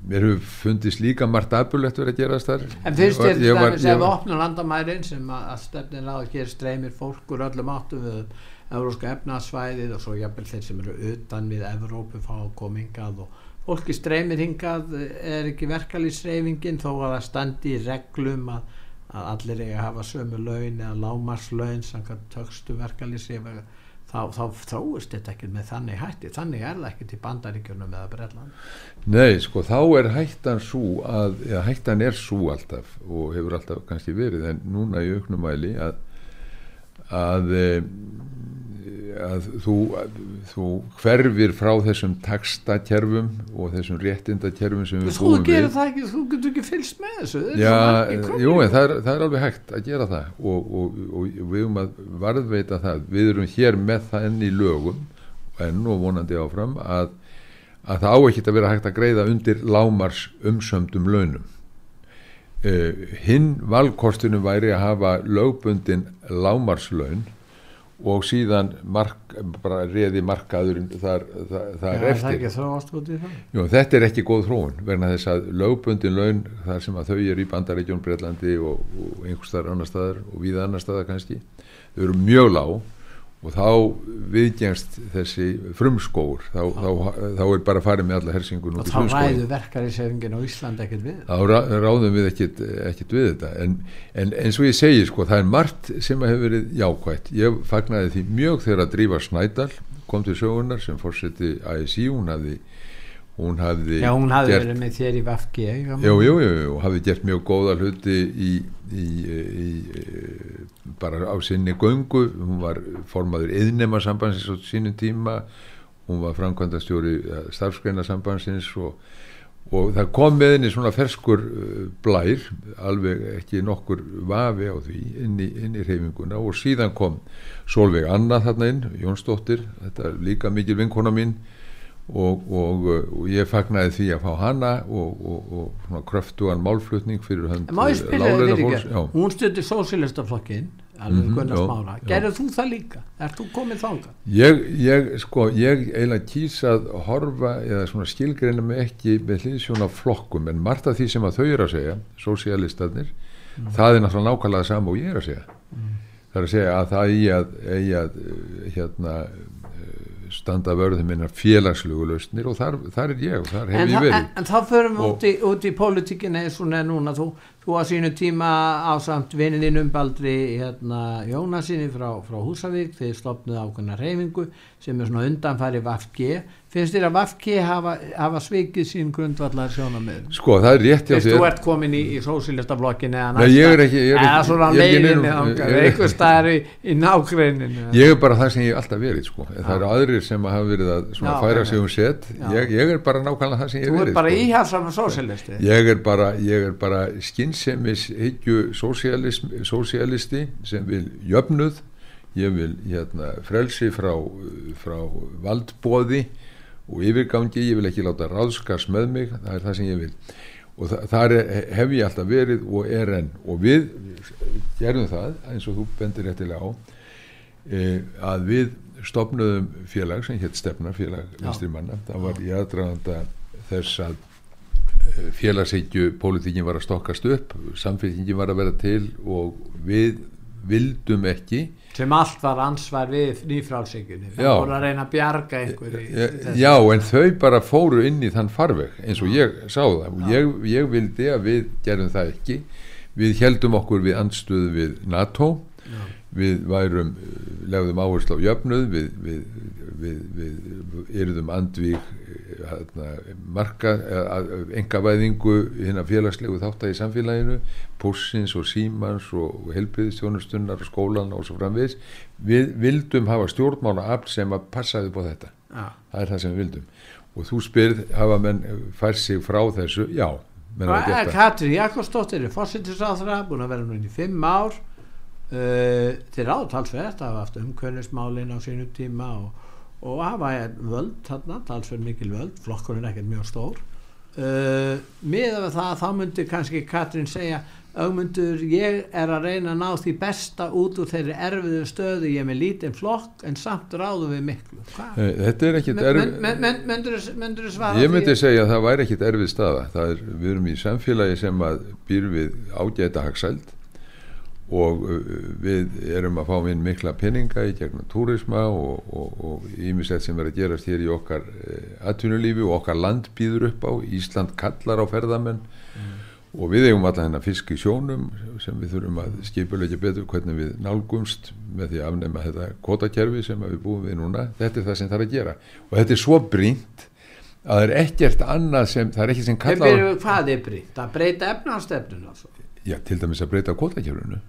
mér hefur fundist líka margt afbúlegt verið að gerast þar. En var- þess ég að við var- opnum landamærin sem að, að stefnin á hér streymir fólk úr öllum áttum við euróska efnarsvæðið og svo jafnvel þeir sem eru utan við Evrópu fá að koma hingað og fólki streymir hingað er ekki verkalýsreifingin þó að það standi í reglum að, að allir eiga að hafa sömu laun eða lámarslaun samkvæmt tökstu verkalýsreifing þá, þróist þetta ekki með þannig hætti. Þannig er það ekki til bandaríkjunum eða Brelland Nei, sko, þá er hættan svo að, eða hættan er svo alltaf og hefur alltaf kannski verið en núna í auknumæli að að, eh, að þú, þú hverfir frá þessum takstakerfum og þessum réttindakerfum sem við búum við. ekki, þú getur ekki fylgst með þessu Já, jú, það er, það er alveg hægt að gera það og, og, og við erum að varðveita það. Við erum hér með það enn í lögum enn og vonandi áfram að, að það á ekkert að vera hægt að greiða undir lámars umsömdum launum uh, hinn valkostunum væri að hafa lögbundin lámarslaun og síðan mark, bara reði markaðurinn þar, þar, þar það eftir? Jú, þetta er ekki góð þróun vegna þess að lögbundin laun þar sem að þau eru í Bandaríkjón, Breitlandi og, og einhvers staðar annar staðar og víða annar staðar kannski þau eru mjög lág og þá viðgengst þessi frumskóur þá, þá, þá er bara fara með alla hersingun og þá ræðu verkar í sefingin á Íslandi ekkert við. Þá rá, ráðum við ekkert, ekkert við þetta. En, en eins og ég segi sko það er margt sem hefur verið jákvægt ég fagnaði því mjög þegar að drífa Snædal kom til sögunar sem fórseti ASI hún hafði hún hafði, Já, hún hafði gert, verið með þér í Vafki Jú, jú, jú, og hafði gert mjög góða hluti í, í, í, bara á sinni göngu. Hún var formaður yðnema sambansins á sínum tíma. Hún var framkvæmdastjóri eh, starfskreina sambansins og, og það kom með henni svona ferskur eh, blær alveg ekki nokkur vafi á því inn í, inn í reyfinguna og síðan kom Solveig Anna þarna inn Jónsdóttir, þetta er líka mikil vinkona mín Og, og, og ég fagnaði því að fá hana og, og kröftugan málflutning fyrir hönd láleina fólks hún stundi sósilistaflokkin alveg mm -hmm, smára, gerður þú það líka? Er þú komið þánga? Ég, ég sko, ég eiginlega kýsa að horfa eða svona skilgreina mig ekki með hlýðsjóna flokkum en margt af því sem að þau eru að segja sósialistarnir, mm. það er náttúrulega nákvæmlega sama og ég er að segja. Mm. það er að segja að það eigi að, eigi að hérna standa vörðum minna félagslugu lausnir og þar, þar er ég og þar hef en ég verið. en, en þá förum við út í, í politíkina eins og neða núna. Þú, þú að sínu tíma á samt vinnin umbaldri hérna, Jónasinni frá, frá Húsavík. Þeir stopnuð ákveðna reyfingu sem er svona undanfæri Vafge finnst þér að Vafki hafa, hafa svikið sín grundvallar sjónamöðum sko það er rétt já þú ert komin í, í sósílistaflokkin eða svona leiðinni eitthvað staðar í, í nákreininu ég er bara það sem ég alltaf verið sko. það eru aðrir sem hafa verið að já, færa sig um set. Ég, ég er bara nákvæmlega það sem ég verið þú er bara sko. íhjálpsam sósílisti ég er bara, bara skynnsemis higgju sósíalisti sem vil jöfnuð. Ég vil hérna, frelsi frá, frá valdbóði og yfirgangi, ég vil ekki láta ráðskast með mig, það er það sem ég vil. Og þa þar hef ég alltaf verið og er enn. Og við gerum það, eins og þú bendir réttilega á e, að við stopnöðum félag sem hétt stefna félag vinstrimanna, það var í aðdraganda þess að félagsheitju pólitíkin var að stokkast upp samfélkingin var að vera til og við vildum ekki. Sem allt var ansvar við nýfrálsinginu það voru að reyna að bjarga einhverju já en þau bara fóru inn í þann farveg eins og ég sá það. Og ég, ég vildi að við gerum það ekki. Við heldum okkur við andstöðu við NATO. Já. við værum legðum áherslu á jöfnuð við, við, við, við eruðum andvík marka engavæðingu hérna félagslegu þátt í samfélaginu Pussins og Símans og helbriðstjónustunnar og skólan og svo framviðis við vildum hafa stjórnmála afl sem að passaði på þetta. Ja. það er það sem við vildum. Og þú spyrð hafa menn fær sig frá þessu? Já Katri Jakobsdóttir er fósittisáþra búin að vera núna í fimm ár. Uh, til átalsvert hafa haft umkvörnismálin á sínu tíma og og hafa völd þarna, talsverð mikil völd flokkurinn er ekkert mjög stór. Uh, miða við það þá myndir kannski Katrín segja augmundur ég er að reyna að ná því besta út úr þeirri erfiðu stöðu. Ég er með lítinn flokk en samt ráðu við miklu. Hva? þetta er ekkit erfið ég myndi segja að það væri ekkit erfið staða. Er, við erum í samfélagi sem að býr við ágæta hagsæld og uh, við erum að fá inn mikla peninga í gegnum túrisma og ímislegt sem er að gerast hér í okkar uh, atvinnulífi og okkar land býður upp á. Ísland kallar á ferðamenn. Mm. og við eigum alla hennar fisk í sjónum sem við þurfum að skipulegja betur hvernig við nálgumst með því að afnema þetta kvotakerfi sem við búum við núna. Þetta er það sem það er að gera. Og þetta er svo brínt að það er ekkert annað sem það er ekki sem kallar Hvað er brínt? Að breyta efnarstefnun Já, til dæmis að breyta kvotakerfinu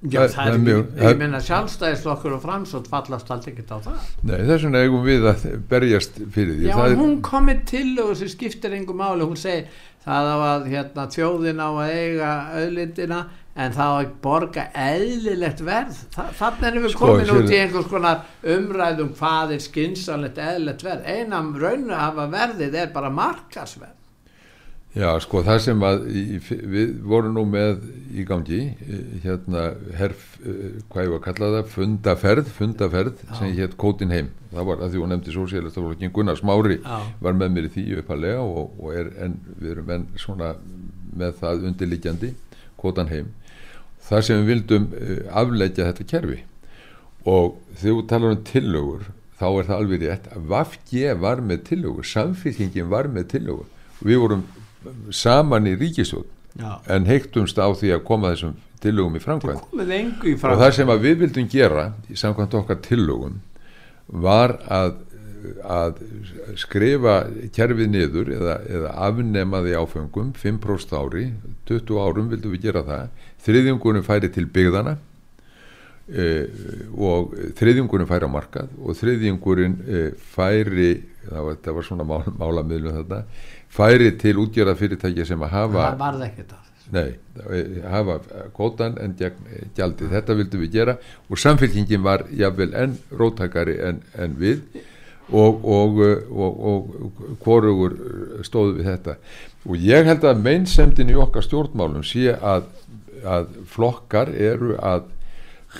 Já, það, það er mjög, ég menna sjálfstæðisflokkur og framsótt fallast allt ekkert á það. Nei, þess vegna eigum við að berjast fyrir því. Já, það hún er... komið til og þessi skiptir engum máli, hún segi það á að hérna, þjóðin á að eiga auðlindina en það á að borga eðlilegt verð. Þa, þannig erum við sko, komin út í einhvers konar umræðum hvað er skinsanlegt eðlilegt verð. Einam raun að hafa verðið er bara markasverð Já, sko það sem að við vorum nú með í gangi hérna herf, hvað ég var að kalla það fundaferð, fundaferð Já. sem hétt Kótin heim, það var að því hún nefndi sósíalistaflokkin Gunnar Smári Já. var með mér í því uppalega og, og er en, við erum enn svona með það undirliggjandi Kótan heim þar sem við vildum afleggja þetta kerfi og þegar þú talar um tillögur þá er það alveg rétt að Vafge var með tillögur, samfélkingin var með tillögur við vorum saman í ríkisjóð Já. en heiktumst á því að koma þessum tillögum í í og það sem við vildum gera í samkvæmt okkar tillögum var að, að skrifa kerfið niður eða, eða afnema því áfengum 5% ári, 20 árum vildum við gera það. Þriðjungunum færi til byggðana e, og þriðjungurinn færi á markað og þriðjungurinn e, færi það var, það var svona mál, málamiðlum þetta færi til útgjörða fyrirtæki sem að hafa það varð ekkert af þessu. Nei, hafa kótan en gegn gjaldið, þetta vildum við gera og samfélkingin var jafnvel enn róttakari en, en við og, og, og, og hvorugur stóðu við þetta. Og ég held að meinsemdin í okkar stjórnmálum sé að, að flokkar eru að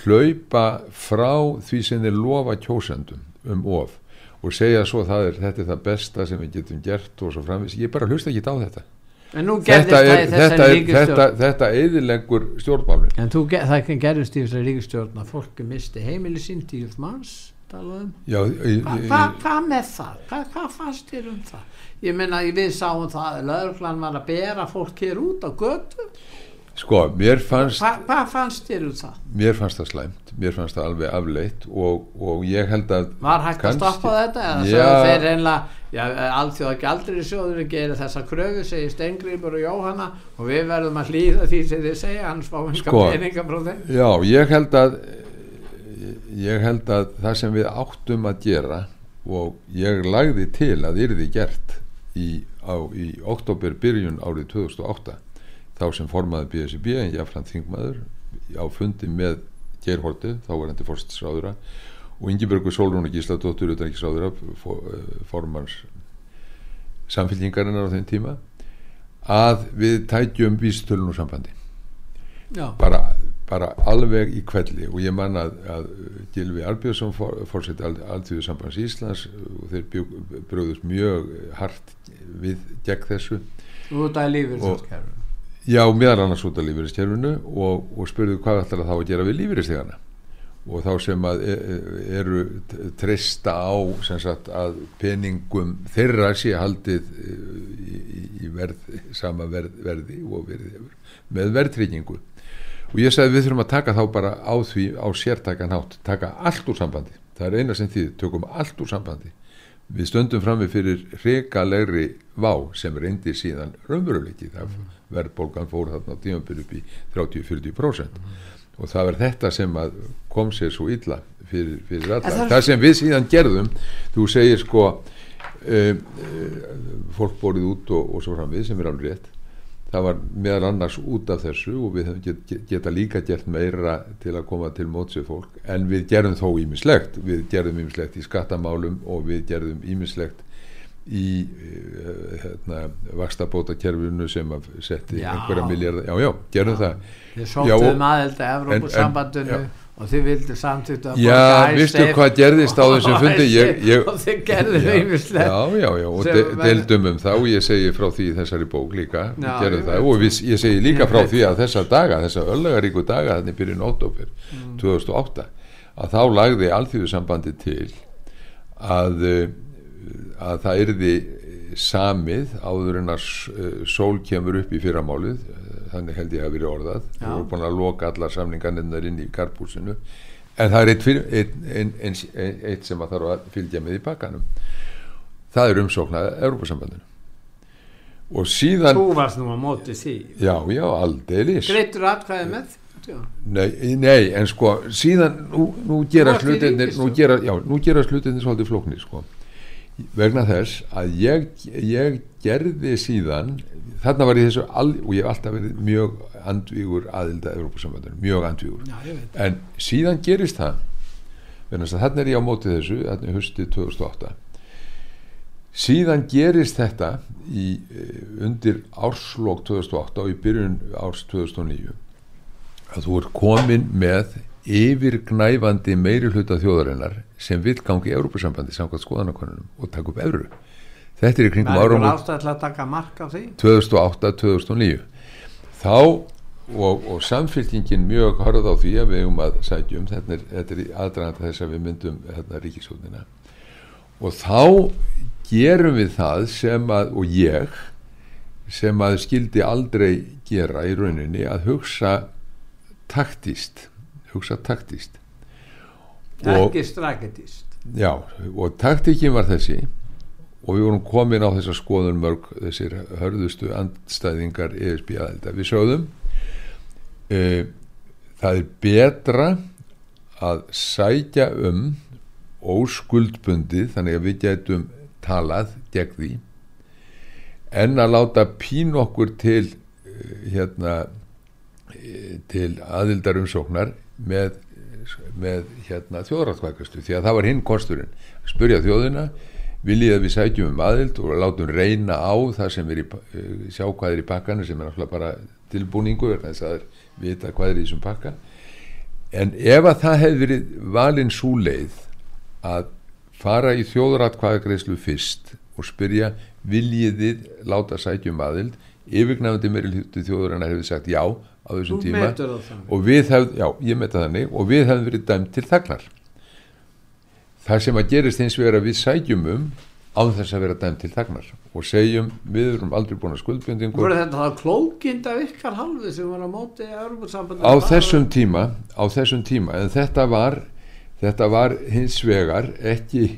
hlaupa frá því sem þeir lofa kjósendum um of og segja svo það er, þetta er það besta sem við getum gert og svo framvis, ég bara hlusta ekki á þetta. En nú gerðist þetta er, þetta er, þetta, þetta eðilengur stjórnmálin. En þú, ge- það gerðist í þessari ríkistjórn að fólki misti heimili sín tíu manns talaðu um. Hva- Hvað hva með það? Hvað hva fannst þér um það? Ég meina við sáum það að lögreglan var að bera fólk hér út á götu sko, mér fannst Hvað hva fannst þér um það? mér fannst það slæmt, mér fannst það alveg afleitt og, og ég held að Var hægt kannski- að stoppa þetta? Já. sögðu þeir einlega Já, allþjóða gældri sjóður gerir þessa kröfu, segir Stengrimur og Jóhanna og við verðum að hlýða því sem þið segja, hans fá hinga Sko. peninga frá þeim. Já, ég held að ég held að það sem við áttum að gera og ég lagði til að yrði gert í, á, í oktober byrjun árið 2008 þá sem formaði BSB en jáfnfram þingmaður á fundi með Geirhorti, þá var hendi fórstisráðura og Ingebergur Solrún og Gísladóttur utanriksráðura formans samfélkingarinnar á þeim tíma að við tækjum vístölun og sambandi. Bara, bara alveg í kvelli og ég man að, að Gilvi Arbjörnsson fórseti alltíðu sambands Íslands og þeir bröðust mjög hart við gegn þessu. Út af lífyrsjóðskerfum. Já, meðal annars út af lífeyriskerfinu og, og spurðu hvað ætlar það þá að gera við lífeyristegana og þá sem að e- e- eru treysta á sagt að peningum þeirra sé haldið e, í, í, verð, sama verð, verði og verði með verðtryggingu. Og ég sagði við þurfum að taka þá bara á því á sértakan hátt, taka allt úr sambandi. Það er eina sem því, tökum allt úr sambandi við stöndum frammi fyrir hrikalegri vá sem reyndi síðan raunveruleiki. Það verðbólgan fór þarna tímabili upp í 30-40% og það var þetta sem kom sér svo illa fyrir, fyrir alla. Það það sem við síðan gerðum þú segir sko uh, uh, fólk borið út og, og svo framvið sem er alveg rétt það var meðal annars út af þessu og við get, get- geta líka gert meira til að koma til mótsið fólk en við gerðum þó ímislegt við gerðum ímislegt í skattamálum og við gerðum ímislegt í uh, hérna, vakstabóta kerfinu sem að setti Já. einhverja miljardar, já já, gerðum það. Þið Já, sóttuðum og- aðelda Evrópusambandinu og þið vildu samtitt að Já, veistu hvað gerðist á þessum fundi? Ég- ég- og þið gerðu já, já, já, og de, deildum um og ég segi frá því þessari bók líka. Já, ég það, og við, ég segi líka frá því að þessa daga, þessa öllagaríku daga þannig byrjun óttófir Mm. 2008 að þá lagði alþjóðsambandi til að uh, að það yrði samið áður en að uh, sól kemur upp í fyrramálið þannig held ég að verið orðað. Já. við vorum búin að loka allar samningarnir inn í karpúsinu. En það er eitt, fyrir, eitt, ein, ein, ein, eitt sem að þarf að fylgja með í bakkanum það er umsóknað Európa-sambandinu og síðan Þú varst nú á móti því. Já, já, aldeilis. Greittur atkvæði með nei, nei, en sko síðan, nú, nú gera slutinir nú gera, já, nú gera slutinir svolítið flóknir sko vegna þess að ég, ég gerði síðan þarna var ég þessu al, og ég hef alltaf verið mjög andvígur aðilda Európa-sambandinu, mjög andvígur. Já, en síðan gerist það þarna er ég á móti þessu þarna er hösti 2008 síðan gerist þetta í, eh, undir árslokk 2008 og í byrjun árs 2009 að þú er komin með yfirgnæfandi meiri hluta þjóðarinnar sem vil gangi í Európa-sambandi samkvæmt skoðanakonunum og taka upp evru. Þetta er í kringum árum einhver ástæð til að taka mark á því? 2008-2009 þá og, og samfélkingin mjög horfð á því að við um að sætjum þetta er, þetta er aðdraganda þess að við myndum hérna ríkisjóðina og þá gerum við það sem að og ég sem að skildi aldrei gera í rauninni að hugsa taktist hugsa taktist ekki strategist já og taktikin var þessi og við vorum komin á þessa skoðun mörg þessir hörðustu andstæðingar ESB aðelda við sögðum e, það er betra að sækja um óskuldbundið þannig að við getum talað gegn því en að láta pín okkur til hérna til aðildarumsóknar með, með hérna þjóðrættkvækastu því að það var hinn kosturinn. Spurja þjóðina viljið að við sækjum um aðild og látum reyna á það sem er í sjá hvað er í pakkanu sem er náttúrulega bara tilbúningu verðan þess að vita hvað er í þessum pakka. En ef að það hefði verið valin svo leið að fara í þjóðrættkvækagreislu fyrst og spyrja viljiðið láta sækjum aðild yfirgnafandi meiri hluti þjóðurinnar hefði sagt já á þessum tíma og við hefðum, já ég metta þannig og við hefðum verið dæmt til þagnar. Það sem að gerist eins og er að við sækjum um á þess að vera dæmt til þagnar og segjum við erum aldrei búin að skuldbjöndingu voru þetta það klókind af ykkar halvi sem var að móti á þessum tíma á þessum tíma en þetta var þetta var hins vegar ekki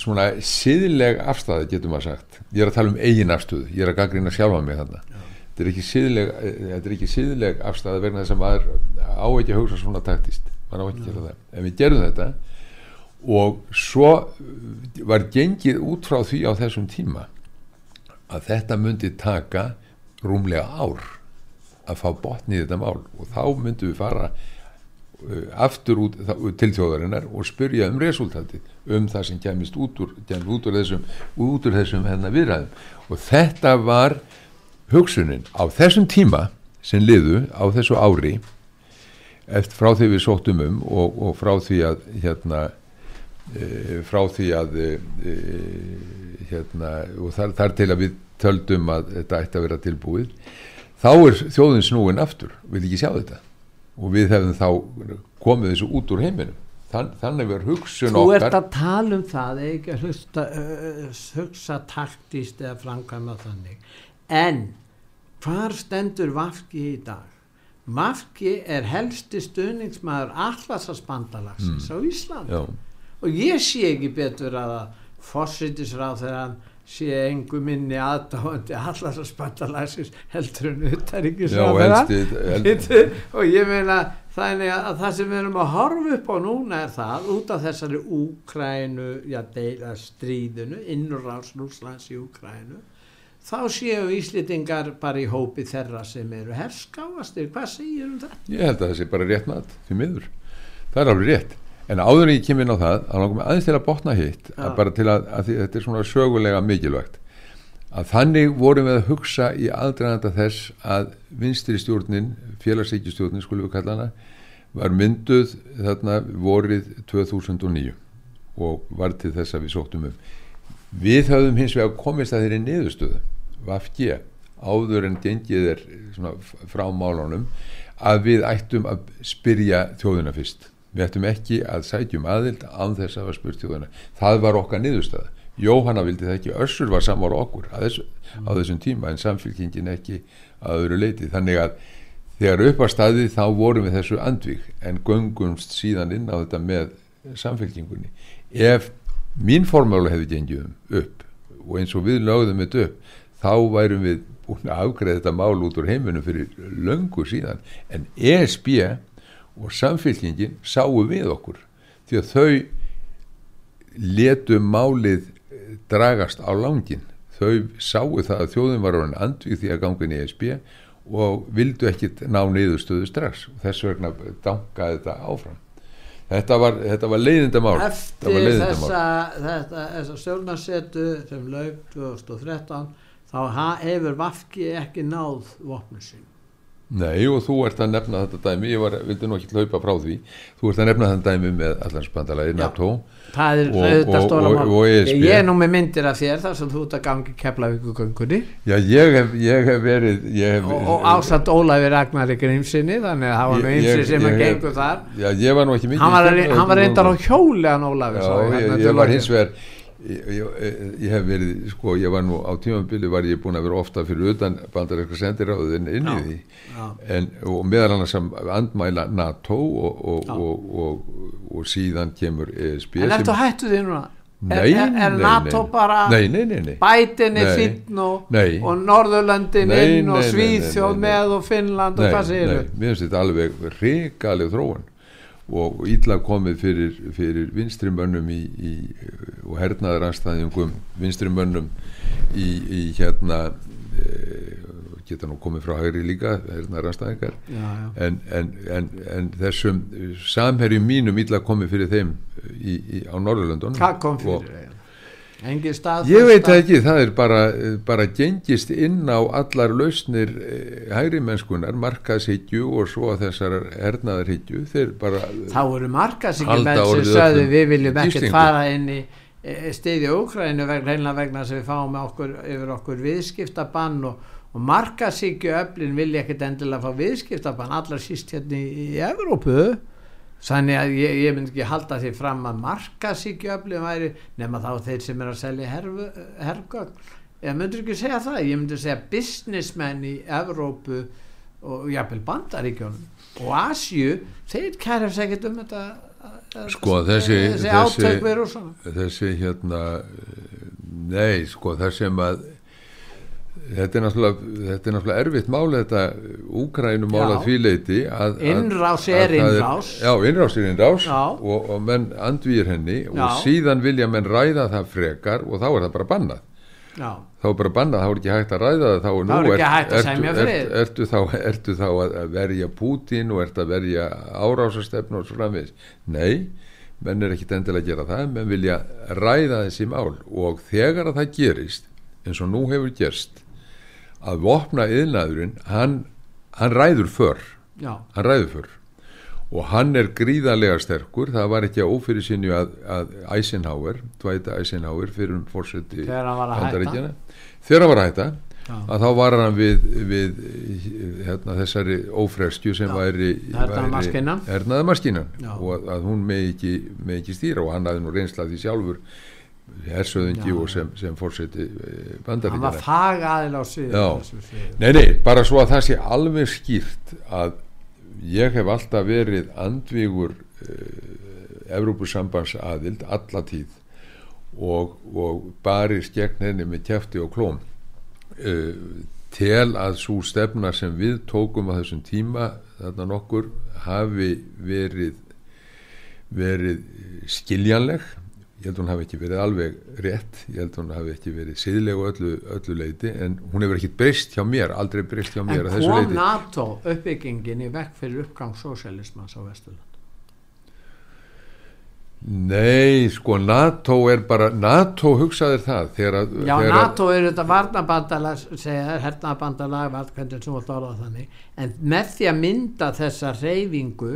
svona síðleg afstæði getur maður sagt. Ég er að tala um eigin afstöðu, ég er að gaggrina sjálfa mig þarna. Þetta er ekki síðleg þetta er ekki síðleg afstæði vegna þess að maður á ekki að hugsa svona taktist maður á ekki að gera það. En við gerum þetta. Og svo var gengið út frá því á þessum tíma að þetta myndi taka rúmlega ár að fá botnið þetta mál. Og þá myndum við fara aftur út, til þjóðarinnar og spyrja um resultati um það sem kemist út úr, út úr þessum, út úr þessum hérna viðræðum. Og þetta var hugsunin á þessum tíma sem liðu á þessu ári eftir frá því við sóttum um og, og frá því að hérna e, frá því að e, hérna og þar, þar til að við töldum að þetta ætti að vera tilbúið þá er þjóðin snúin aftur. Vil ekki sjá þetta og við hefum þá komið þessu út úr heiminum Þann, þannig verður hugsun Þú okkar ert að tala um það ekki að hlusta, uh, hugsa taktist eða framkvæma þannig en hvar stendur Vafki í dag? Vafki er helsti stuðningsmæður allarsasbandalagsins mm. á Ísland Já. og ég sé ekki betur að fórsýtisráð þegar hann sé engu minni aðdáðandi allarsasbandalagsins heldur en utaríkisráð og ég meina þannig að það sem við erum að horfa upp á núna er það út af þessari Úkrænu, já deila stríðinu, innurráðs Rúslands í Úkrænu þá séu Íslitingar bara í hópi þeirra sem eru herskáastir. Hvað segir um það? Ég held að það sé bara rétt mat því miður, það er alveg rétt en áður en ég kemur inn á það að langum aðeins til að botna hitt að bara til að, að þetta er svona sögulega mikilvægt að þannig vorum við að hugsa í aðdraganda þess að vinstri stjórnin, félagsleikistjórnin skulum við kalla hana, var mynduð þarna vorið 2009 og var til þess að við sóttum um. Við höfðum hins vegar komist að þeirri niðurstöðu, VFG, áður en gengið er frá málunum, að við ættum að spyrja þjóðuna fyrst. Við ættum ekki að sætjum aðild án þess að var spurt þjóðuna. Það var okkar niðurstöða. Jóhanna vildi það ekki, Össur var samar okkur þessu, á þessum tíma en samfélkingin ekki að öðru leiti þannig að þegar upp að staði þá vorum við þessu andvík en göngumst síðan inn á þetta með samfélkingunni ef mín formála hefði gengið um upp og eins og við lögðum þetta upp þá værum við búin að afgreða þetta mál út úr heiminum fyrir löngu síðan en ESB og samfélkingin sáu við okkur því að þau letu málið dragast á langin þau sáu það að þjóðin var orðin andvið því að gangin í ESB og vildu ekki ná niðurstöðu strax. Og þess vegna dangaði þetta áfram. Þetta var, þetta var leiðindamál. Eftir leiðindamál. þessa, þessa stjórnarsetu sem laug 2013 þá hefur Vafki ekki náð vopnu sín Nei og þú ert að nefna þetta dæmi, ég var, vildi nú ekki hlaupa frá því, þú ert að nefna þetta dæmi með allansbandalagi NATO. Það er stóra og- mál. ESB. ég er nú með myndir af þér þar sem þú ert að gangi keflavíkugöngunni Já, ég hef, ég hef verið, ég hef... og, og ásatt Ólafi Ragnari Grímsinni þannig að það var nú Ég- ég- sem að ég gengur þar. Já, ég var nú ekki mikið... hann var, reyndar á hjóli hann sá ég, ég, ég var hins vegar ég, ég, ég hef verið, sko, ég var nú á tímambili var ég búin að vera ofta fyrir utan bandarækka sendiráðin inn í Já, því já. en, og meðal annars sem andmæla NATO og, og, og, og, og síðan kemur ESB en sem- ertu hættu því núna Nei, er, er, nei, NATO nei. bara Nei, nei, nei, nei bætin Nei. fínn og, Norðurlöndin inn og nei. með og Finnland og hvað segir nei, mér finnst þetta alveg ríkaleg þróun og illa komið fyrir, fyrir vinstrimönnum í, í, og hernaðaranstæðingum vinstrimönnum í, í hérna e, geta nú komið frá hægri líka hernaðaranstæðingar já, já. en, en, en, en þessum samherjum mínum illa komið fyrir þeim í, í, á Norðurlöndunum hvað kom fyrir eiginlega? Ég veit það ekki, það er bara, bara gengist inn á allar lausnir hægri mennskunar, markaðshyggju og svo þessar hernaðarhyggju, þeir bara, þá eru markasíkjumenn Halda sem sögðu við viljum ekkert fara inn í e, stiðja Úkrænu reyna vegna sem við fáum okkur, yfir okkur viðskiptabann og, og markasíkju öflin vilja ekkert endilega fá viðskiptabann allar síst hérna í, í Evrópu þannig að ég, ég myndi ekki halda því fram að markasíkju öflin væri nema þá þeir sem er að selja hergögn. Ég myndi ekki segja það? Ég myndi segja businessmenn í Evrópu og jafnvel bandaríkjónum og Asju þeir sér ekkert um þetta Sko, þessi- þessi þessi- átök við rússana þessi hérna, eh, nei, sko, það sem að, þetta er náttúrulega, er erfitt mál þetta Úkrænum mál Já. að því leiti að, Innrás er innrás. Já, innrás er innrás Já. og, og menn andvíir henni Já. og síðan vilja menn ræða það frekar og þá er það bara bannað já, þá er bara bannað, þá er ekki hægt að ræða það þá er, Þá er ekki hægt að ertu- semja frið. ertu, þá, ertu þá að verja Pútín og ertu að verja árásastefnu og svo framvegis nei, menn er ekkit endilega að gera það menn vilja ræða þessi mál og þegar að það gerist eins og nú hefur gerst að vopna yðnaðurinn hann, hann ræður för já, hann ræður för og hann er gríðarlega sterkur það var ekki að ófyrir sinni að, að Eisenhower, Dwight Eisenhower fyrir um fórseti Þegar hann var að hætta. Þegar hann var að hætta Já. að þá var hann við, við hérna, þessari ófreskju sem Já. væri Já. og að, að hún með ekki, með ekki stýra og hann hafði nú reynslað því sjálfur hersöðungi Já. og sem, sem fórseti hann var bandaríkjana fagaðil á sviði. Nei, nei, bara svo að það sé alveg skýrt að ég hef alltaf verið andvígur uh, Evrópusambands aðild alla tíð og, og barist gegn henni með kjæfti og klóm uh, tel að svo stefna sem við tókum á þessum tíma þarna nokkur hafi verið verið skiljanleg ég held að hún hafi ekki verið alveg rétt. Ég held að hún hafi ekki verið siðleg og öllu, öllu leiti en hún hefur ekki breyst hjá mér aldrei breyst hjá mér en að þessu kom leiti NATO uppbyggingin í vekk fyrir uppgang sósialismans á Vesturland Nei, sko NATO er bara NATO hugsaðir það þegar að, já, þegar NATO er þetta varnabandalag segja hernabandalag hvernig sem þú vilt orða það þannig. En með því að mynda þessa reyfingu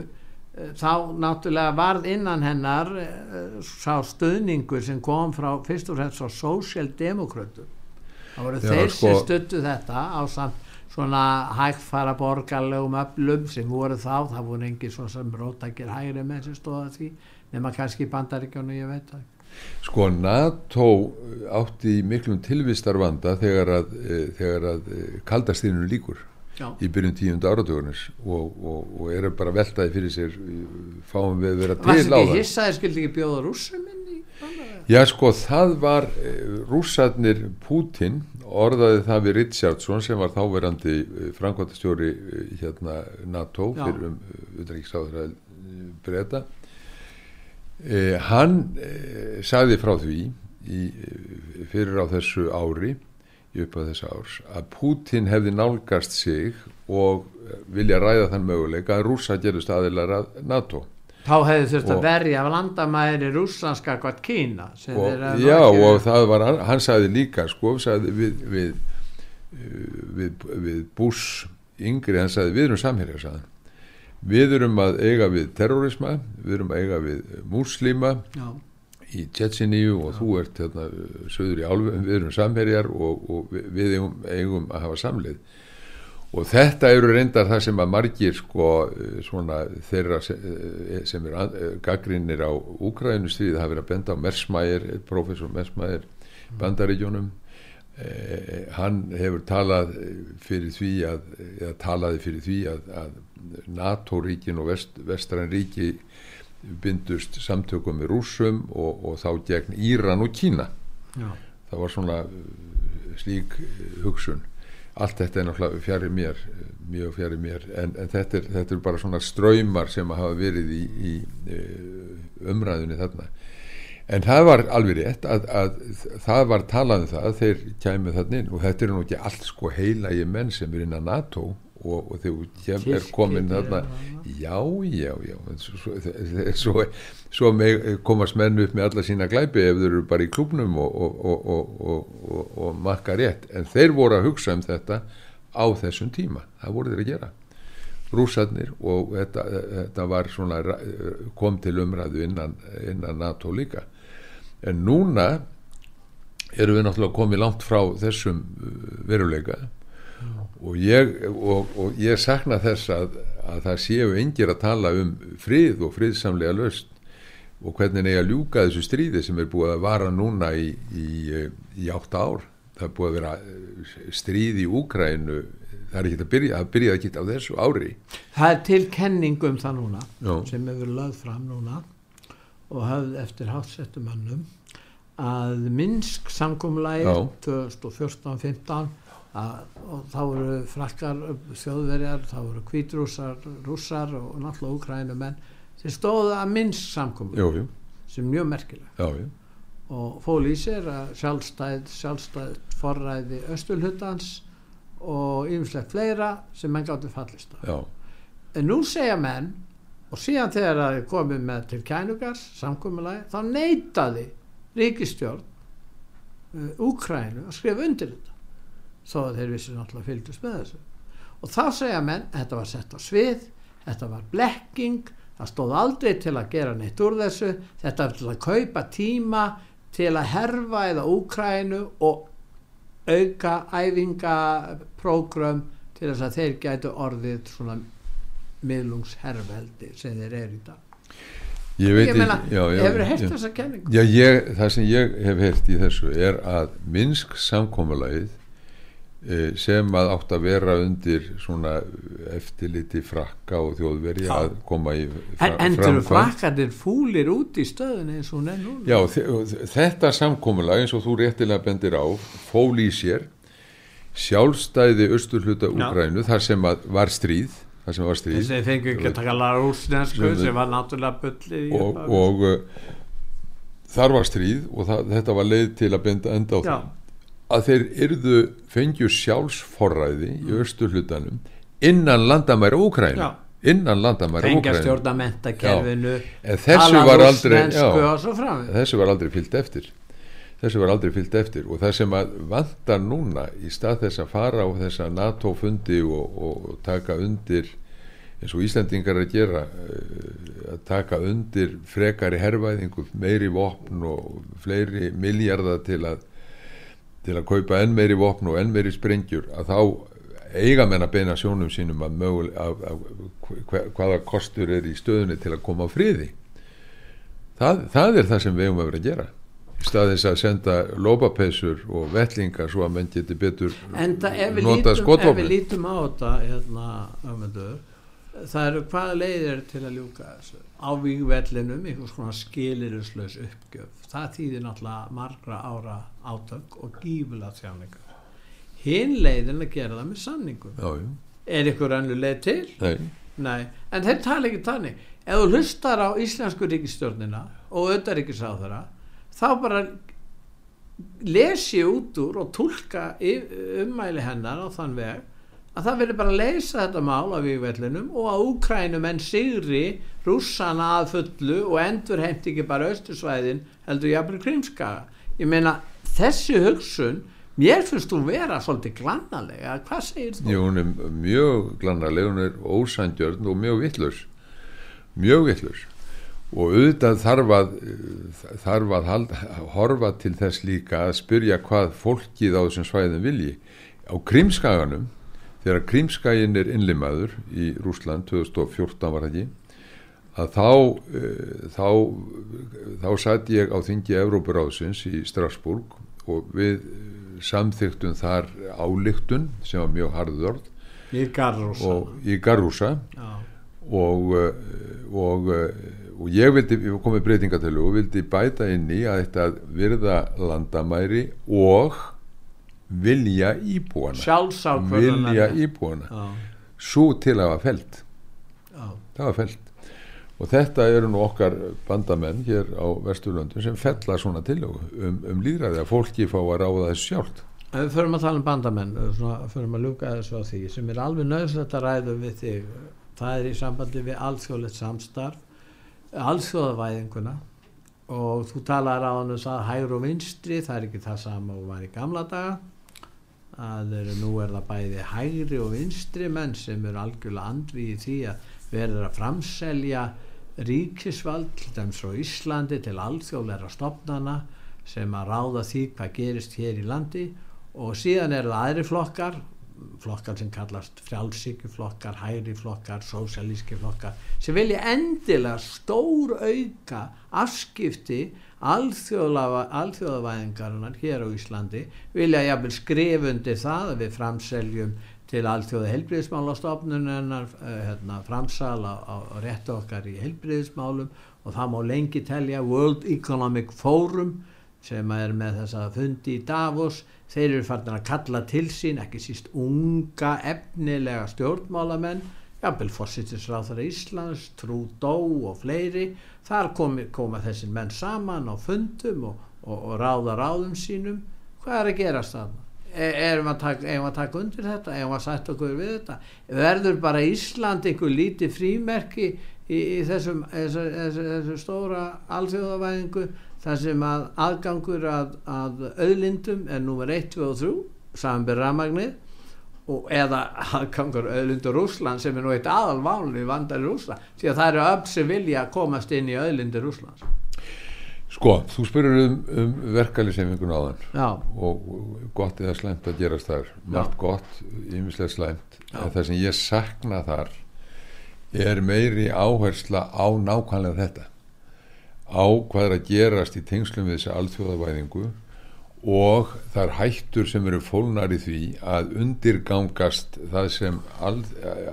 þá náttúrulega varð innan hennar eh, sá stöðningur sem kom frá fyrst og fremst frá sósjaldemokratur það voru Já, þeir sko- sem stöttu þetta á samt svona hægfara borgarlegum öflum sem voru þá, það voru engin svo sem rótækir hægri með sem stóða því nema kannski bandaríkjónu, ég veit það Sko NATO átti miklum tilvistarvanda þegar að, e, þegar að kaldastýrinu líkur Já. í byrjun tíunda áratugunis og, og, og eru bara veltaði fyrir sér e, fáum við að vera til á ekki það hissaði skildi ekki bjóða rússum inn í bandaríkjónu? Já sko það var e, rússarnir Putin orðaði það við Richardson sem var þáverandi framkvæmtastjóri e, hérna NATO Já. fyrir um utanríkisráður breyta Eh, hann eh, sagði frá því í, eh, fyrir á þessu ári upp á þessu árs að Putin hefði nálgast sig og eh, vilja ræða þann möguleika að rússa gerist aðilar að NATO. Þá hefði þurft að Og- verja landamæri rússanska hvort Kína og, já ekki- og það var hann, hann sagði líka sko sagði við, við, við, við Bush yngri hann sagði við erum samherjar sagði við erum að eiga við terrorisma við erum að eiga við múslima já, í Tjetsiníu og þú ert hérna, söður í álfum, við erum samherjar og, og við, eigum, eigum að hafa samleið. Og þetta eru reyndar það sem að margir sko svona þeirra sem, sem er gaggrinnir á Úkrænustríð það verið að benda á Mersmæger professor Mersmæger bandaríkjónum eh, hann hefur talað fyrir því að eða talaði fyrir því að, að NATO-ríkin og vest, vestræn ríki bindust samtökum með rúsum og, og þá gegn Íran og Kína. Já, það var svona uh, slík uh, hugsun. Allt þetta er náttúrulega fjari mér uh, mjög fjari mér. En, en þetta, er, þetta er bara svona ströymar sem hafa verið í, í umræðunni þarna en það var alveg rétt að, að það var talað um það að þeir kæmu þarna inn. Og þetta er nú ekki allt sko heilagi menn sem er inn að NATO og, og þegar er komin þarna já, já, já svo, svo, svo, komast menn upp með alla sína glæpi ef þeir eru bara í klubnum og, og, og, og makka rétt. En þeir voru að hugsa um þetta á þessum tíma, það voru þeir að gera. Rússarnir og þetta, þetta var svona kom til umræðu innan, innan NATO líka en núna erum við náttúrulega komið langt frá þessum veruleika. Og ég, og, og ég sakna þess að, að það séu engir að tala um frið og friðsamlega löst og hvernig neyja ljúka þessu stríði sem er búið að vara núna í, í, í átta ár. Það er búið að vera stríð í Úkrænu það er ekki að byrja, það byrjaði ekki á þessu ári. Það er til kenning um það núna Já. sem hefur lögð fram núna og hafði eftir hátsettum mannum að Minsk samkomlægir Já. 2014-15 og þá voru frakkar þjóðverjar, þá voru kvítrúsar rússar og náttúrulega úkrænumenn sem stóðu að Minsk jú, sem er mjög merkileg já, jú, og fól í sér að sjálfstæð sjálfstæð forræði östulhutans og yfirslegt fleira sem menn gáttu fallist á. Já, en nú segja menn og síðan þegar það er komið með til kænugars samkominlega þá neytaði ríkistjórn uh, Úkrænu að skrifa undir þetta. Þó að þeir vissi náttúrulega fylgdust með þessu. Og þá segja menn þetta var sett á svið þetta var blekking það stóð aldrei til að gera neitt úr þessu þetta var til að kaupa tíma til að herfa eða Úkrænu og auka æfingaprógram til þess að þeir gætu orðið svona miðlungsherrveldi sem þeir eru í dag ég veit ég meina, hefur heyrt já. þessa kenningu Já, ég, það sem ég hef heyrt í þessu er að Minsk samkomulagið eh, sem að átt að vera undir svona eftirliti frakka og þjóðveri Já. að koma í en, fra, en framkvæmd. frakkandir fúlir út í stöðun eins og er núna Já, þe- þetta samkomulag eins og þú réttilega bendir á fól í sér sjálfstæði austurhluta Úgrænu þar sem að var stríð þar sem var stríð þess að þeir fengu ekki að taka lara úrsnensku Sem- sem var náttúrulega bullið í og, og uh, þar var stríð og það, þetta var leið til að benda enda á Já. það. Að þeir yrðu fengju sjálfsforræði í innan landamæra Úgrænu Já. innan landamæra fengja Úgrænu stjórna mentakerfinu en þessu var aldrei já, og svo framvið þessu var aldrei fyllt eftir þessu var aldrei fyllt eftir og það sem að vantar núna í stað þess að fara á þessa NATO fundi og, og taka undir eins og Íslandingar að gera eh, að taka undir frekari herrvæðingu, meiri vopn og fleiri miljardar til að til að kaupa enn meiri vopn og enn meiri sprengjur að þá eiga menn að beina sjónum sínum að mögul af, af, hva- hvaða kostur er í stöðunni til að koma á friði. Það, það er það sem við eigum að vera að gera í stað þess að senda lópapesur og vellingar svo að menn geti betur en við notað lítum, ef við lítum á þetta hérna, öfndur, það eru hvaða leiðir til að ljúka þessu? Á vígvellinum, einhvers konar skilirislaus uppgjöf. Það þýðir náttúrulega margra ára átök og gífulega þjáningar hinn leiðin að gera það með sanningum já, er ykkur önnu leið til? nei, Nei, en þeir tala ekki þannig. Ef þú hlustar á íslensku ríkistjórnina og auðaríkisáðara þá bara lesi út úr og tólka ummæli hennar á þann veg að það vilja bara leysa þetta mál af vývellinum og að Úkrænum en sigri rússana að fullu og endur heimt ekki bara austursvæðin heldur jafnvel krimskaga ég meina þessi hugsun mér finnst þú vera svolítið glannalega hvað segir þú? Jú, hún er mjög glannaleg, hún er ósandjörn og mjög vittlurs mjög vittlurs og auðvitað þarf að þarf að halda, horfa til þess líka að spyrja hvað fólkið á þessum svæðum vilji. Á Krímskaganum þegar Krímskagin er innlimaður í Rúsland 2014 var það ekki að þá uh, þá, þá satt ég á þingi Evrópuráðsins í Strasbourg og við samþyktum þar álíktun sem var mjög harðurð í Garrúsa og, í Garrúsa og, og, og ég vildi, ég kom með breytingatölu og vildi bæta inn í að þetta virða landamæri og vilja íbúana. Vilja íbúana. Svo til að hafa felt það var felt og þetta eru nú okkar bandamenn hér á Vesturlöndum sem fellar svona til um, um líðræði að fólki fá að ráða þessu sjálft. Ef við förum að tala um bandamenn svona, förum að luka þessu á því sem er alveg nöðslega að ræða við þig. Það er í sambandi við alþjóðlegt samstarf alþjóðavæðinguna og þú talar á hann að hægur og vinstri það er ekki það sama og var í gamla daga. Að er, nú er það bæði hægri og vinstri menn sem eru algjörlega andvið í því að verður að framselja ríkisvald til dæmis frá Íslandi til alþjóðleira stopnana sem að ráða því hvað gerist hér í landi. Og síðan eru það aðri flokkar flokkar sem kallast frjálsíkjuflokkar, hæriflokkar, sósialíski flokkar sem vilja endilega stór auka afskipti alþjóðavæðingarinnar hér á Íslandi vilja jafnvel skrifundi það að við framseljum til allþjóða helbriðismálastofnunar eh, hérna, framsala á, á réttu okkar í helbriðismálum og það má lengi telja World Economic Forum sem er með þessa fundi í Davos þeir eru farin að kalla til sín ekki síst unga efnilega stjórnmálamenn jafnvel fórsýttisráþara Íslands Trudeau og fleiri. Þar komi, koma þessi menn saman á fundum og, og, og ráða ráðum sínum. Hvað er að gerast þarna? E, erum að taka, að taka undir þetta? Erum að sætta okkur við þetta? Verður bara Ísland einhver lítið frímerki í, í þessum, þessum, þessum stóra alþjóðavæðingu þar sem að aðgangur að, að auðlindum er nummer 1, 2 og 3 samanbyrð ramagnir og eða aðgangur auðlindur Rúsland sem er nú eitt aðalváli vandar í Rúsland því að það eru öll sem vilja að komast inn í auðlindur Rúslands Sko, þú spurur um, um verkefliðsefningun áðan. Já. og gott eða slæmt að gerast þar. Margt gott, ymislega slæmt. En það sem ég sakna þar er meiri áhersla á nákvæmlega þetta á hvað er að gerast í tengslum við þessi alþjóðavæðingu og það er hættur sem eru fólnar í því að undirgangast það sem all,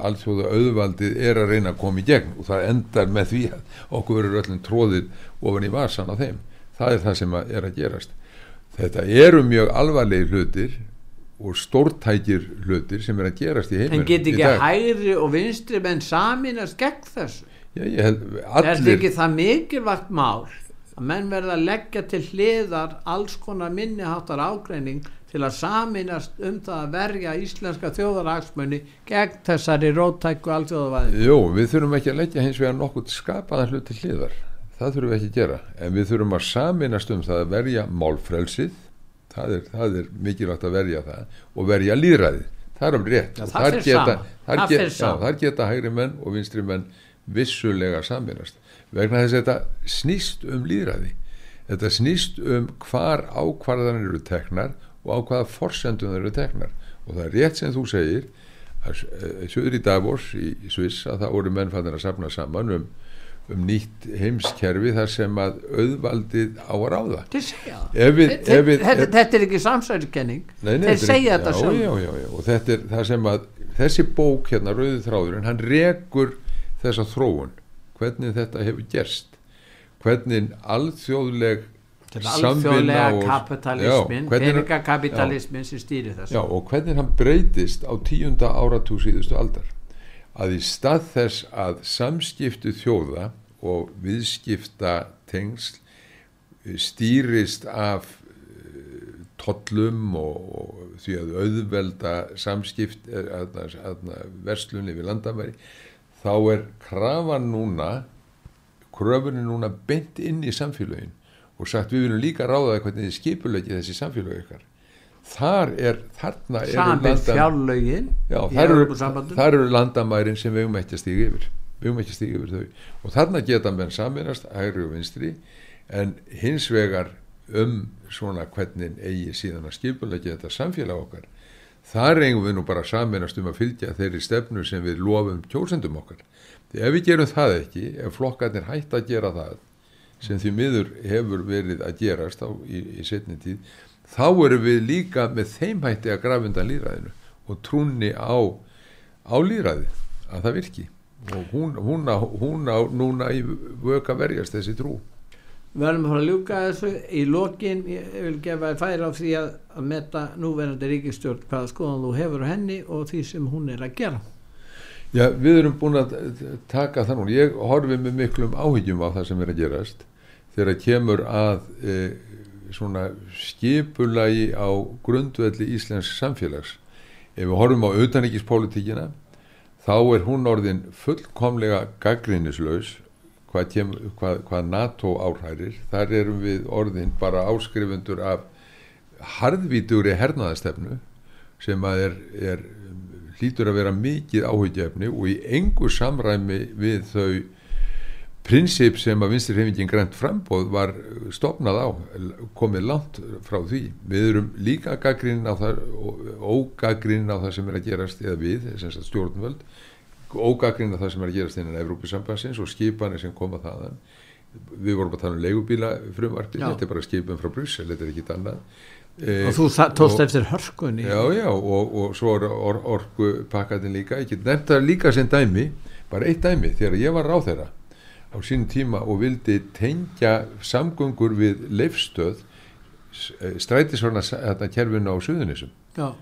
allþjóða auðvaldið er að reyna að koma í gegn. Og það endar með því að okkur verður öllum tróðið ofan í varsan á þeim. Það er það sem að er að gerast. Þetta eru mjög alvarlegi hlutir og stórtækir hlutir sem er að gerast í heiminn en get ekki hægri og vinstri menn saminast gegn þessu. Er þetta ekki það mikilvægt mál að menn verða að leggja til hliðar alls konar minniháttar ágreining til að saminast um það að verja íslenska þjóðaragsmunni gegn þessari róttæku alþjóðavæðin Jú, við þurfum ekki að leggja hins vegar nokkuð skapaða hlut til hliðar. Það þurfum við ekki að gera. En við þurfum að saminast um það að verja málfrelsið. Það er, það er mikilvægt að verja það og verja líðræði það er alveg rétt. Já, þar, geta, þar, get, já, geta hægri menn og vinstri menn vissulega saminast vegna þess að þetta snýst um líðræði þetta snýst um hvar ákvarðanir eru teknar og á hvaða forsendun eru teknar. Og það er rétt sem þú segir að eh, söður í Davos í Sviss að það voru mennfæðin að sapna saman um, um nýtt heimskerfi þar sem að auðvaldið á að ráða. Þetta, er ekki samsæðiskenning þeir segja þetta já, já, já, og þetta er það sem að þessi bók hérna Rauði þráðurinn hann rekur þessa þróun? Hvernig þetta hefur gerst? Hvernig alþjóðleg samvinna og kapitalismin, peningakapitalismin sem stýri þessu. Já, og hvernig hann breytist á tíunda áratúr síðustu aldar. Að í stað þess að samskiptu þjóða og viðskipta tengsl stýrist af eh, tollum og, og því að auðvelda samskipt verslunni við landamæri þá er krafan núna kröfunni núna beint inn í samfélagin og sagt við viljum líka ráða það hvernig þið skipulegi þessi samfélagi ykkar. Þar er þarna Samið fjárlögin Já, þar eru, eru landamærin sem við höfum ekki að stíga yfir. Við höfum ekki að stíga yfir þau. Og þarna geta menn saminast hægri og vinstri en hins vegar um svona hvernig eigi síðan að skipulegja þetta samfélag okkar þar eigum við nú bara saminast um að fylgja þeirri stefnu sem við lofum kjósendum okkar. Því ef við gerum það ekki ef flokkarnir hætt að gera það sem því miður hefur verið að gerast á, í, í setni tíð þá erum við líka með þeim hætti að grafundan líðræðinu og trúnni á, á líðræði að það virki. Og hún, hún, á, hún á núna í vöka verjast þessi trú Við verðum að fara að ljúka þessu í lokin, ég vil gefa þér færi á því að, að metta núverandi ríkistjórn hvaða skoðan þú hefur á henni og því sem hún er að gera. Já, við erum búin að taka það núna. Ég horfi með miklum áhyggjum á það sem er að gerast þegar kemur að e, svona skipulagi á grundvelli Íslensk samfélags. Ef við horfum á auðaníkispolítikina þá er hún orðin fullkomlega gaggrinnislaus hvað, kem, hvað, hvað NATO áhærir þar erum við orðin bara áskrifundur af harðvítugri hernaðastefnu sem að er, er hlýtur að vera mikið áhugjefni og í engu samræmi við þau prinsip sem að vinstir hefingin grænt frambóð var stopnað á komið langt frá því. Við erum líka gaggrinn á það ógaggrinn á það sem er að gerast eða við, sem sagt stjórnvöld ógaggrinn á það sem er að gerast innan Evrópusambansins og skipanir sem koma þaðan. Við vorum að tala um leigubíla frumvarpið, þetta er bara skipun frá Brussel, þetta er ekki annað. Og þú þa- tókst eftir hörkunni Já, já, og, og svo er or, orku pakkatin líka, ég get nefnt það líka sem dæmi, bara eitt dæmi þegar ég var ráð þeirra á sínum tíma og vildi tengja samgöngur við leifstöð strætisvarna þetta kerfinu á Suðunisum Já.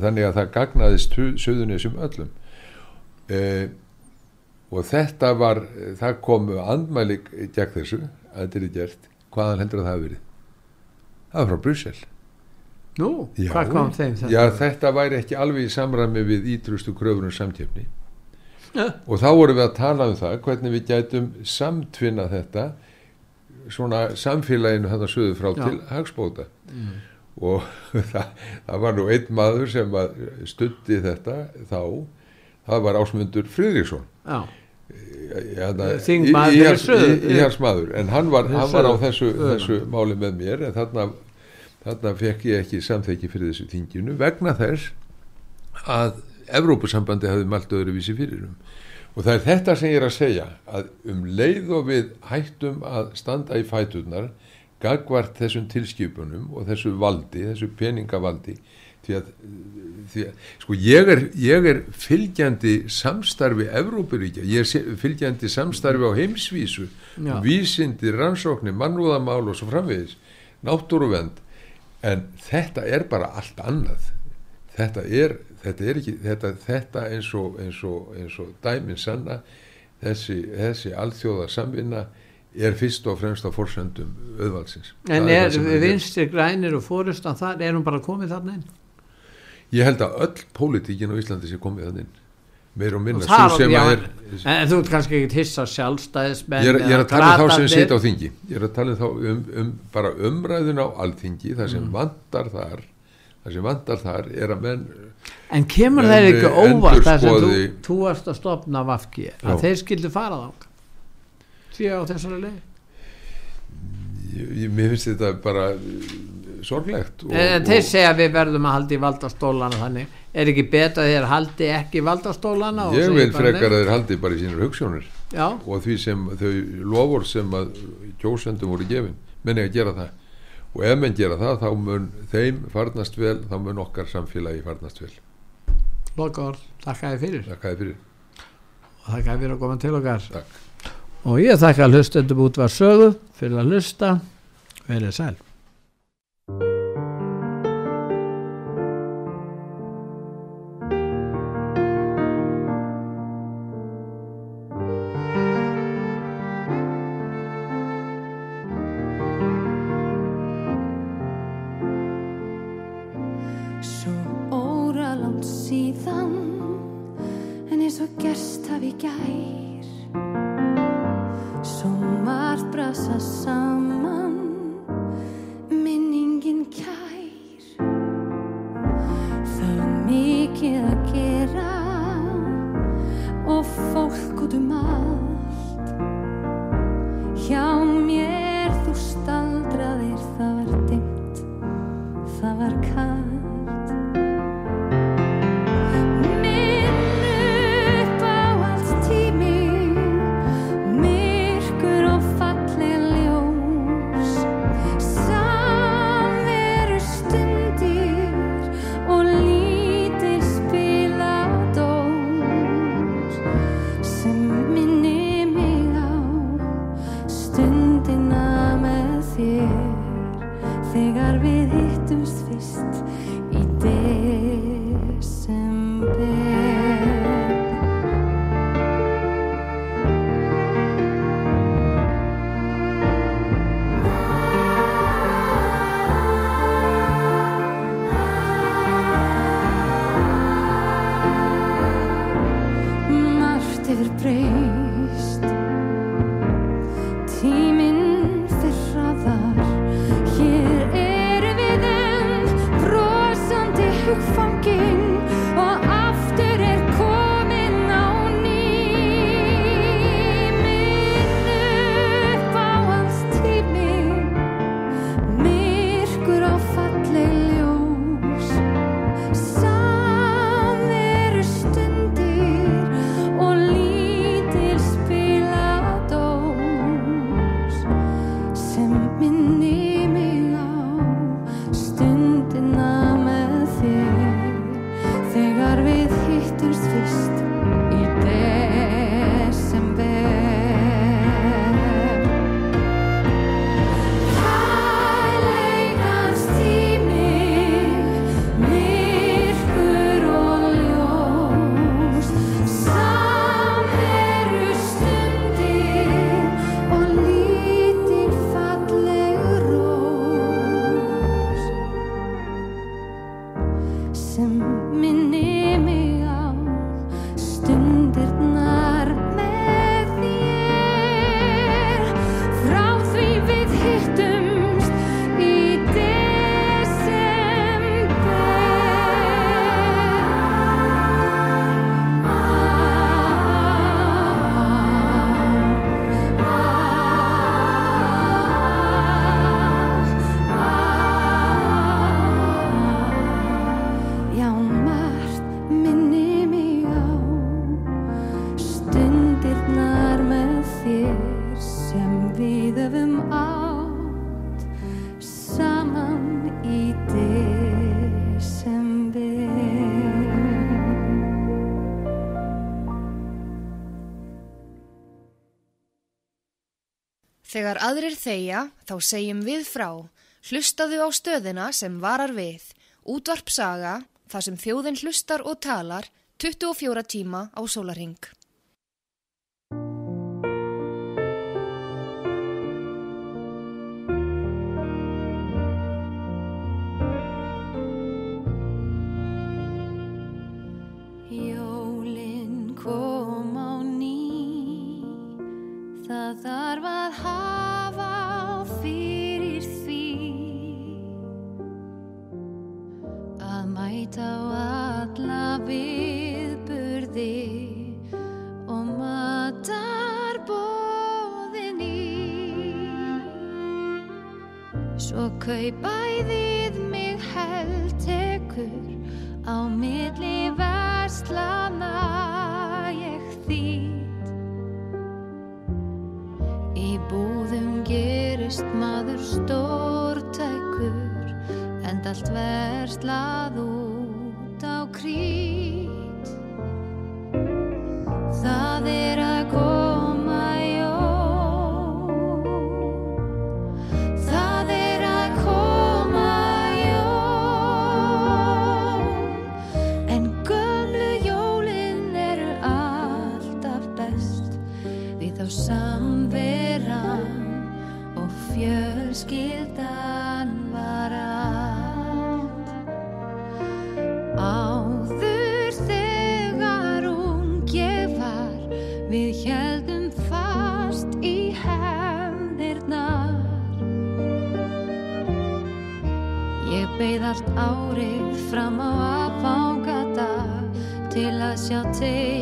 þannig að það gagnaðist Suðunisum öllum eh, og þetta var það komu andmæli gegn þessu að þetta er gert. Hvaðan heldur að það hafi verið? Það var frá Brussel. Nú, Já, hvað kom þeim þetta? Já, þetta væri ekki alveg í samræmi við ítrustu kröfur um samkjöfni Ja. og þá vorum við að tala um það hvernig við gætum samtvinna þetta svona samfélaginu þetta söðu frá Já. til hagspóta og það, það var nú einn maður sem að stutti þetta þá það var Ásmundur Friðriksson Já. í, Þingmaður í, fyrir hans- Suður. í, í hans maður en hann var, hann var á þessu, þessu máli með mér en þarna, þarna fekk ég ekki samþekki fyrir þessu þinginu vegna þess að Evrópusambandi hafði mælt öðruvísi fyrir um og það er þetta sem ég er að segja að um leið og við hættum að standa í fæturnar gagvart þessum tilskipunum og þessu valdi, þessu peningavaldi því að, því að sko ég er, ég er fylgjandi samstarfi Evrópuríkja, ég er fylgjandi samstarfi á heimsvísu Já. vísindi, rannsóknir, mannúðamál og svo framvegis, náttúruvend en þetta er bara allt annað þetta er, þetta er ekki þetta, þetta eins og, og, og dæmin sanna þessi, þessi alþjóða samvinna er fyrst og fremst á forsendum auðvaldsins En er, að vinstir grænir og fórustan þar, er hún bara komið þarna inn? Ég held að öll pólitíkin á Íslandi sé komið þannig inn. Meir og minna er En þú ert kannski ekki hissa sjálfstæðismenn ég er, ég er að tala um þá sem sita á þingi. Ég er að tala um um, um bara umræðun á alþingi það Mm. sem vantar þar það sem vantar þar er að menn En kemur menn, þeir ekki óvart þess að þú, þú varst að stopna vafki að Já. þeir skildu fara þá því á þessari leið? Ég, ég, mér finnst þetta bara sorglegt og, En þeir segja við verðum að halda í valdastólana þannig. Er ekki betra að þeir haldi ekki valdastólana ég vil frekar að þeir haldi bara í sínur hugssjónir Já, og því sem þau lofur sem að kjósendum voru gefin menn að gera það. Og ef menn gera það þá mun þeim farnast vel þá mun okkar samfélagi farnast vel. Loka orð, þakka þið fyrir. Þakka þið fyrir. Og þakka þið fyrir að koma til okkar. Takk. og ég þakka hlustendum út var sögu fyrir að hlusta. Verið sæl Þegar aðrir þeia, þá segjum við frá, hlustaðu á stöðina sem varar við, útvarpsaga, þar sem þjóðin hlustar og talar, 24 tíma á sólaring. Það þarf að hafa leit á alla viðburði og matar bóðinni Svo kaupæðið mig held tekur á milli verslana ég þýtt Í búðum gerist maður stórtækur en allt verðslað úr krít. Það er að góð árið fram á aðfangadag til að sjá til.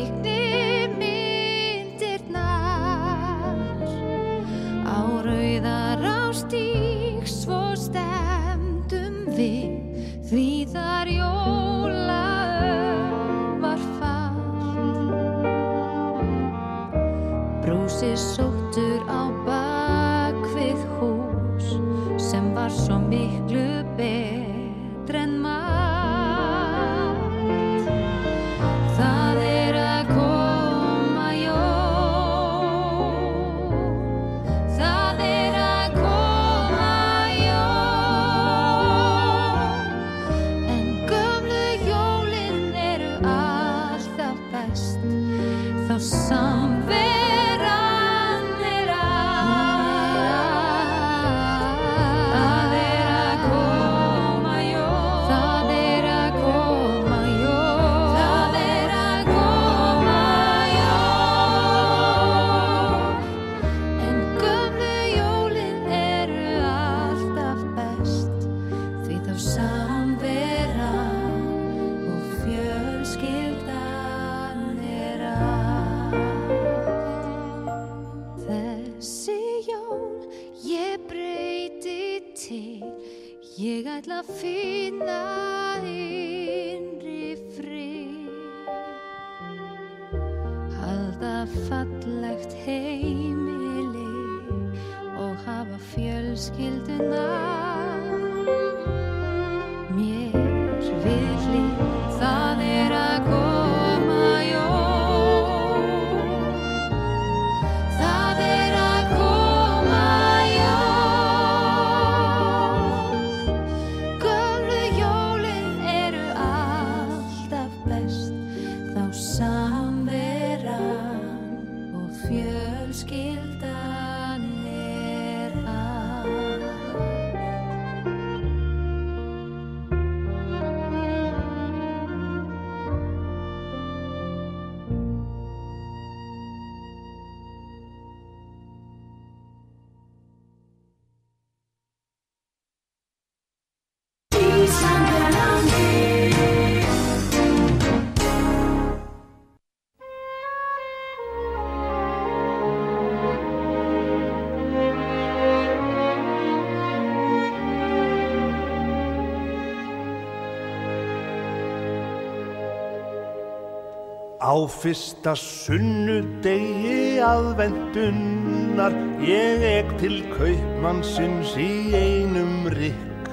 Á fyrsta sunnudegi aðvendunnar ég ek til kaupmannsins í einum rykk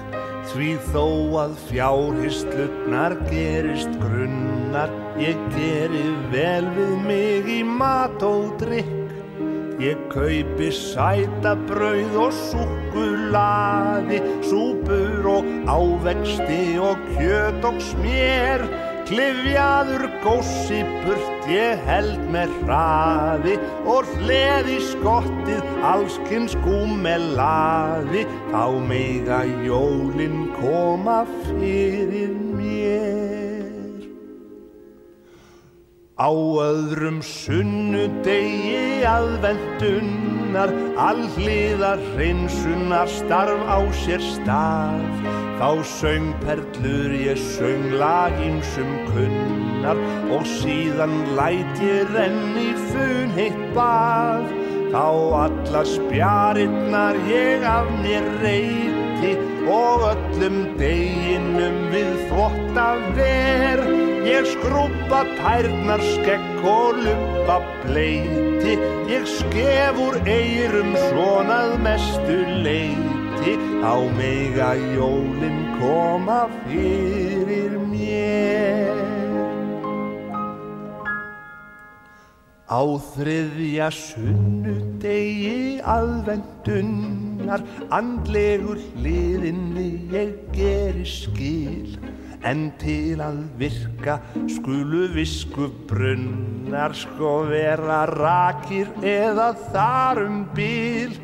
því þó að fjárhislutnar gerist grunnar ég geri vel við mig í mat og drykk Ég kaupi sæta brauð og súkulaði, súpur og ávexti og kjöt og smér. Klifjaður gósi burt ég held með hraði og hleði skottið allskins gúmelaði. Þá meiga jólin koma fyrir mér. Á öðrum sunnudegi aðvendunar, allíðar hreinsunar starf á sér stað. Þá söng perlur ég söng lagímsum kunnar og síðan læt ég renni fun heitt bað. Þá alla spjarinnar ég af mér reyti og öllum deginum við þvotta ver. Ég skrúpa tærnar skekk og lumpa bleiti Ég skef úr eyrum svonað mestu leiti Á meiga jólin koma fyrir mér. Á þriðja sunnudegi aðvendunnar andlegur hliðinni ég geri skil en til að virka skulu visku brunnar sko vera rakir eða þar um bíl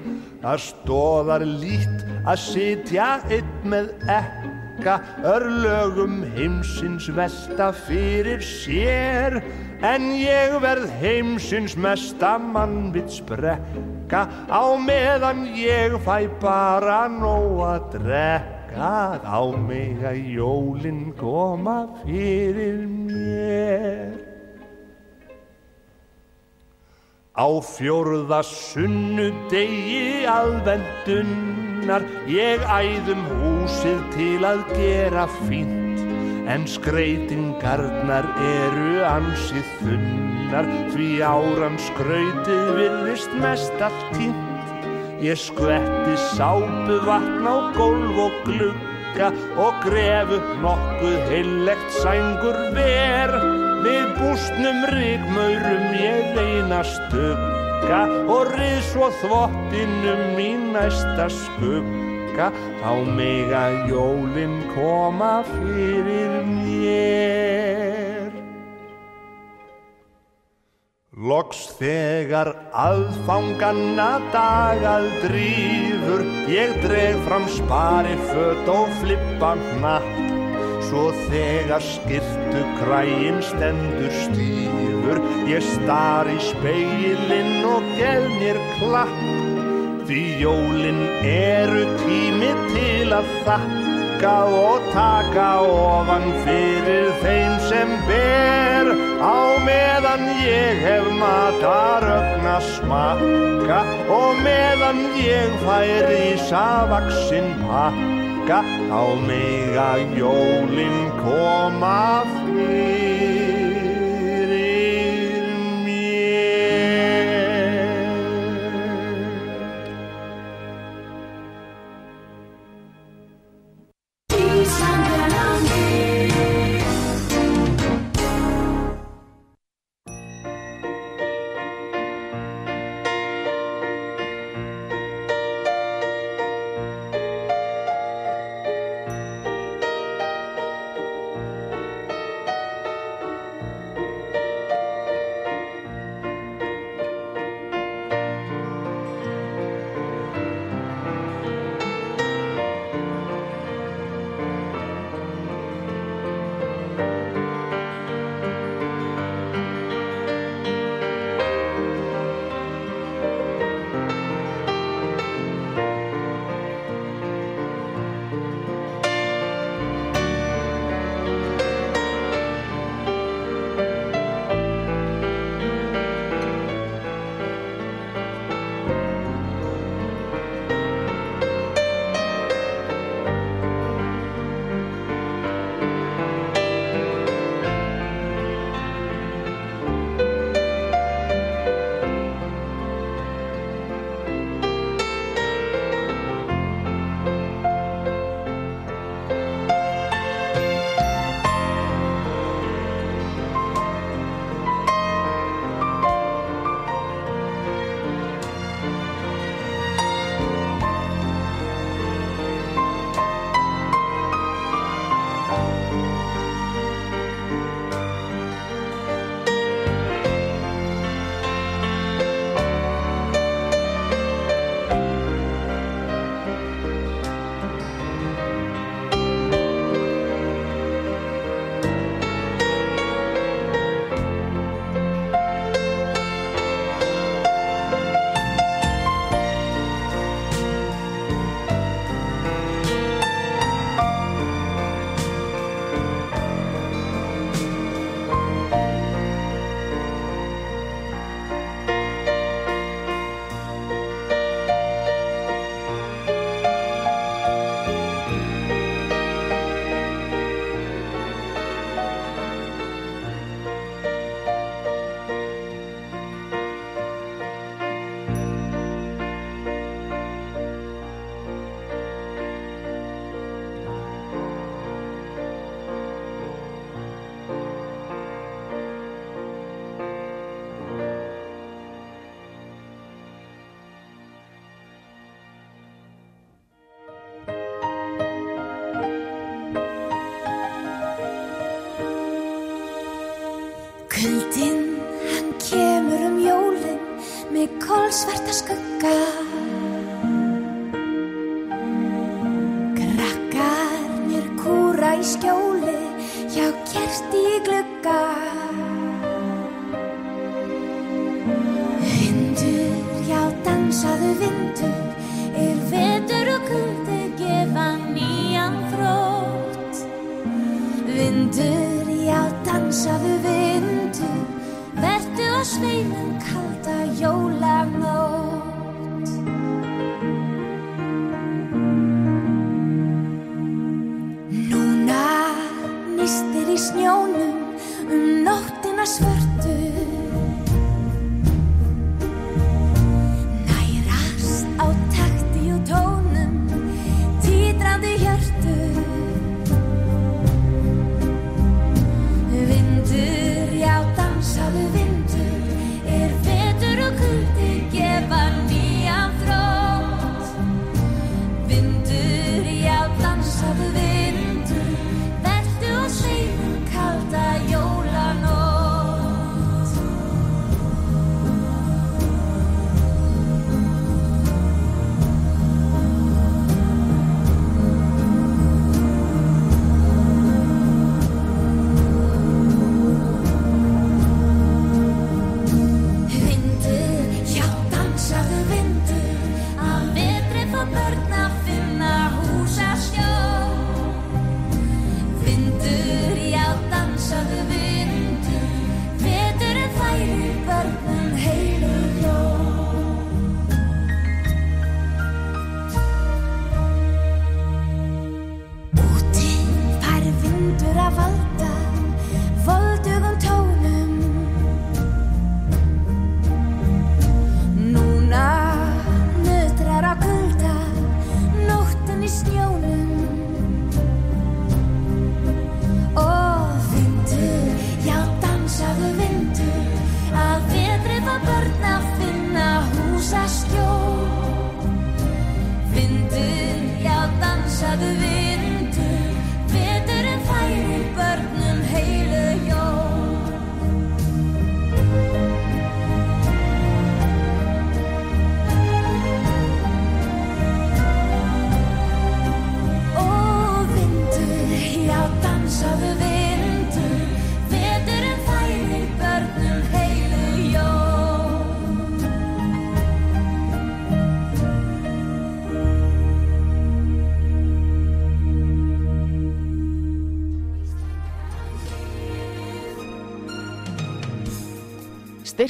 það stóðar lít að sitja einn með ekka örlögum heimsins velta fyrir sér. En ég verð heimsins mesta mannvits brekka á meðan ég fæ bara nóg að drekka á mig að jólin koma fyrir mér. Á fjórða sunnudegi aðvendunnar ég æðum húsið til að gera fínt en skreitingarnar eru ansið þunnar því áran skrautið virðist mest allt tínt Ég skvetti sápu vatn á gólf og glugga og gref upp nokkuð heillegt sængur ver. Við bústnum ríkmaurum ég reyna stugga og rið svo þvottinum í næsta skugga. Þá mig að jólin koma fyrir mér. Loks þegar aðfanganna dagað drífur, ég dreg fram spari fött og flippa hnapp. Svo þegar skirtu kræin stendur stífur, ég star í speilin og gef mér klapp. Því jólin eru tími til að þakka og taka ofan fyrir þeim sem ber. Á meðan ég hef matarögna smakka og meðan ég fær í savaksinn pakka á mig að jólinn koma fyrir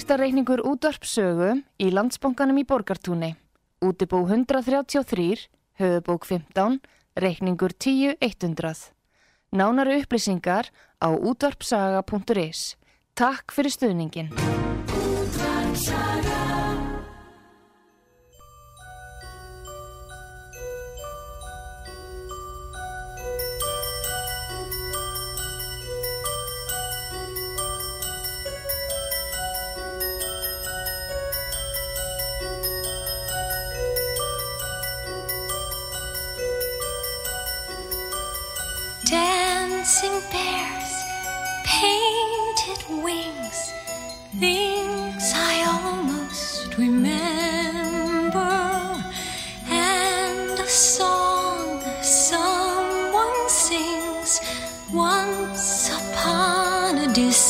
Birtarreikningur útvarpsögu í landsbónganum í Borgartúni. Útibú 133, höfubók 15, reikningur 10.100. Nánari upplýsingar á útvarpsaga.is. Takk fyrir stuðningin. dancing bears, painted wings, things I almost remember, and a song someone sings once upon a distant.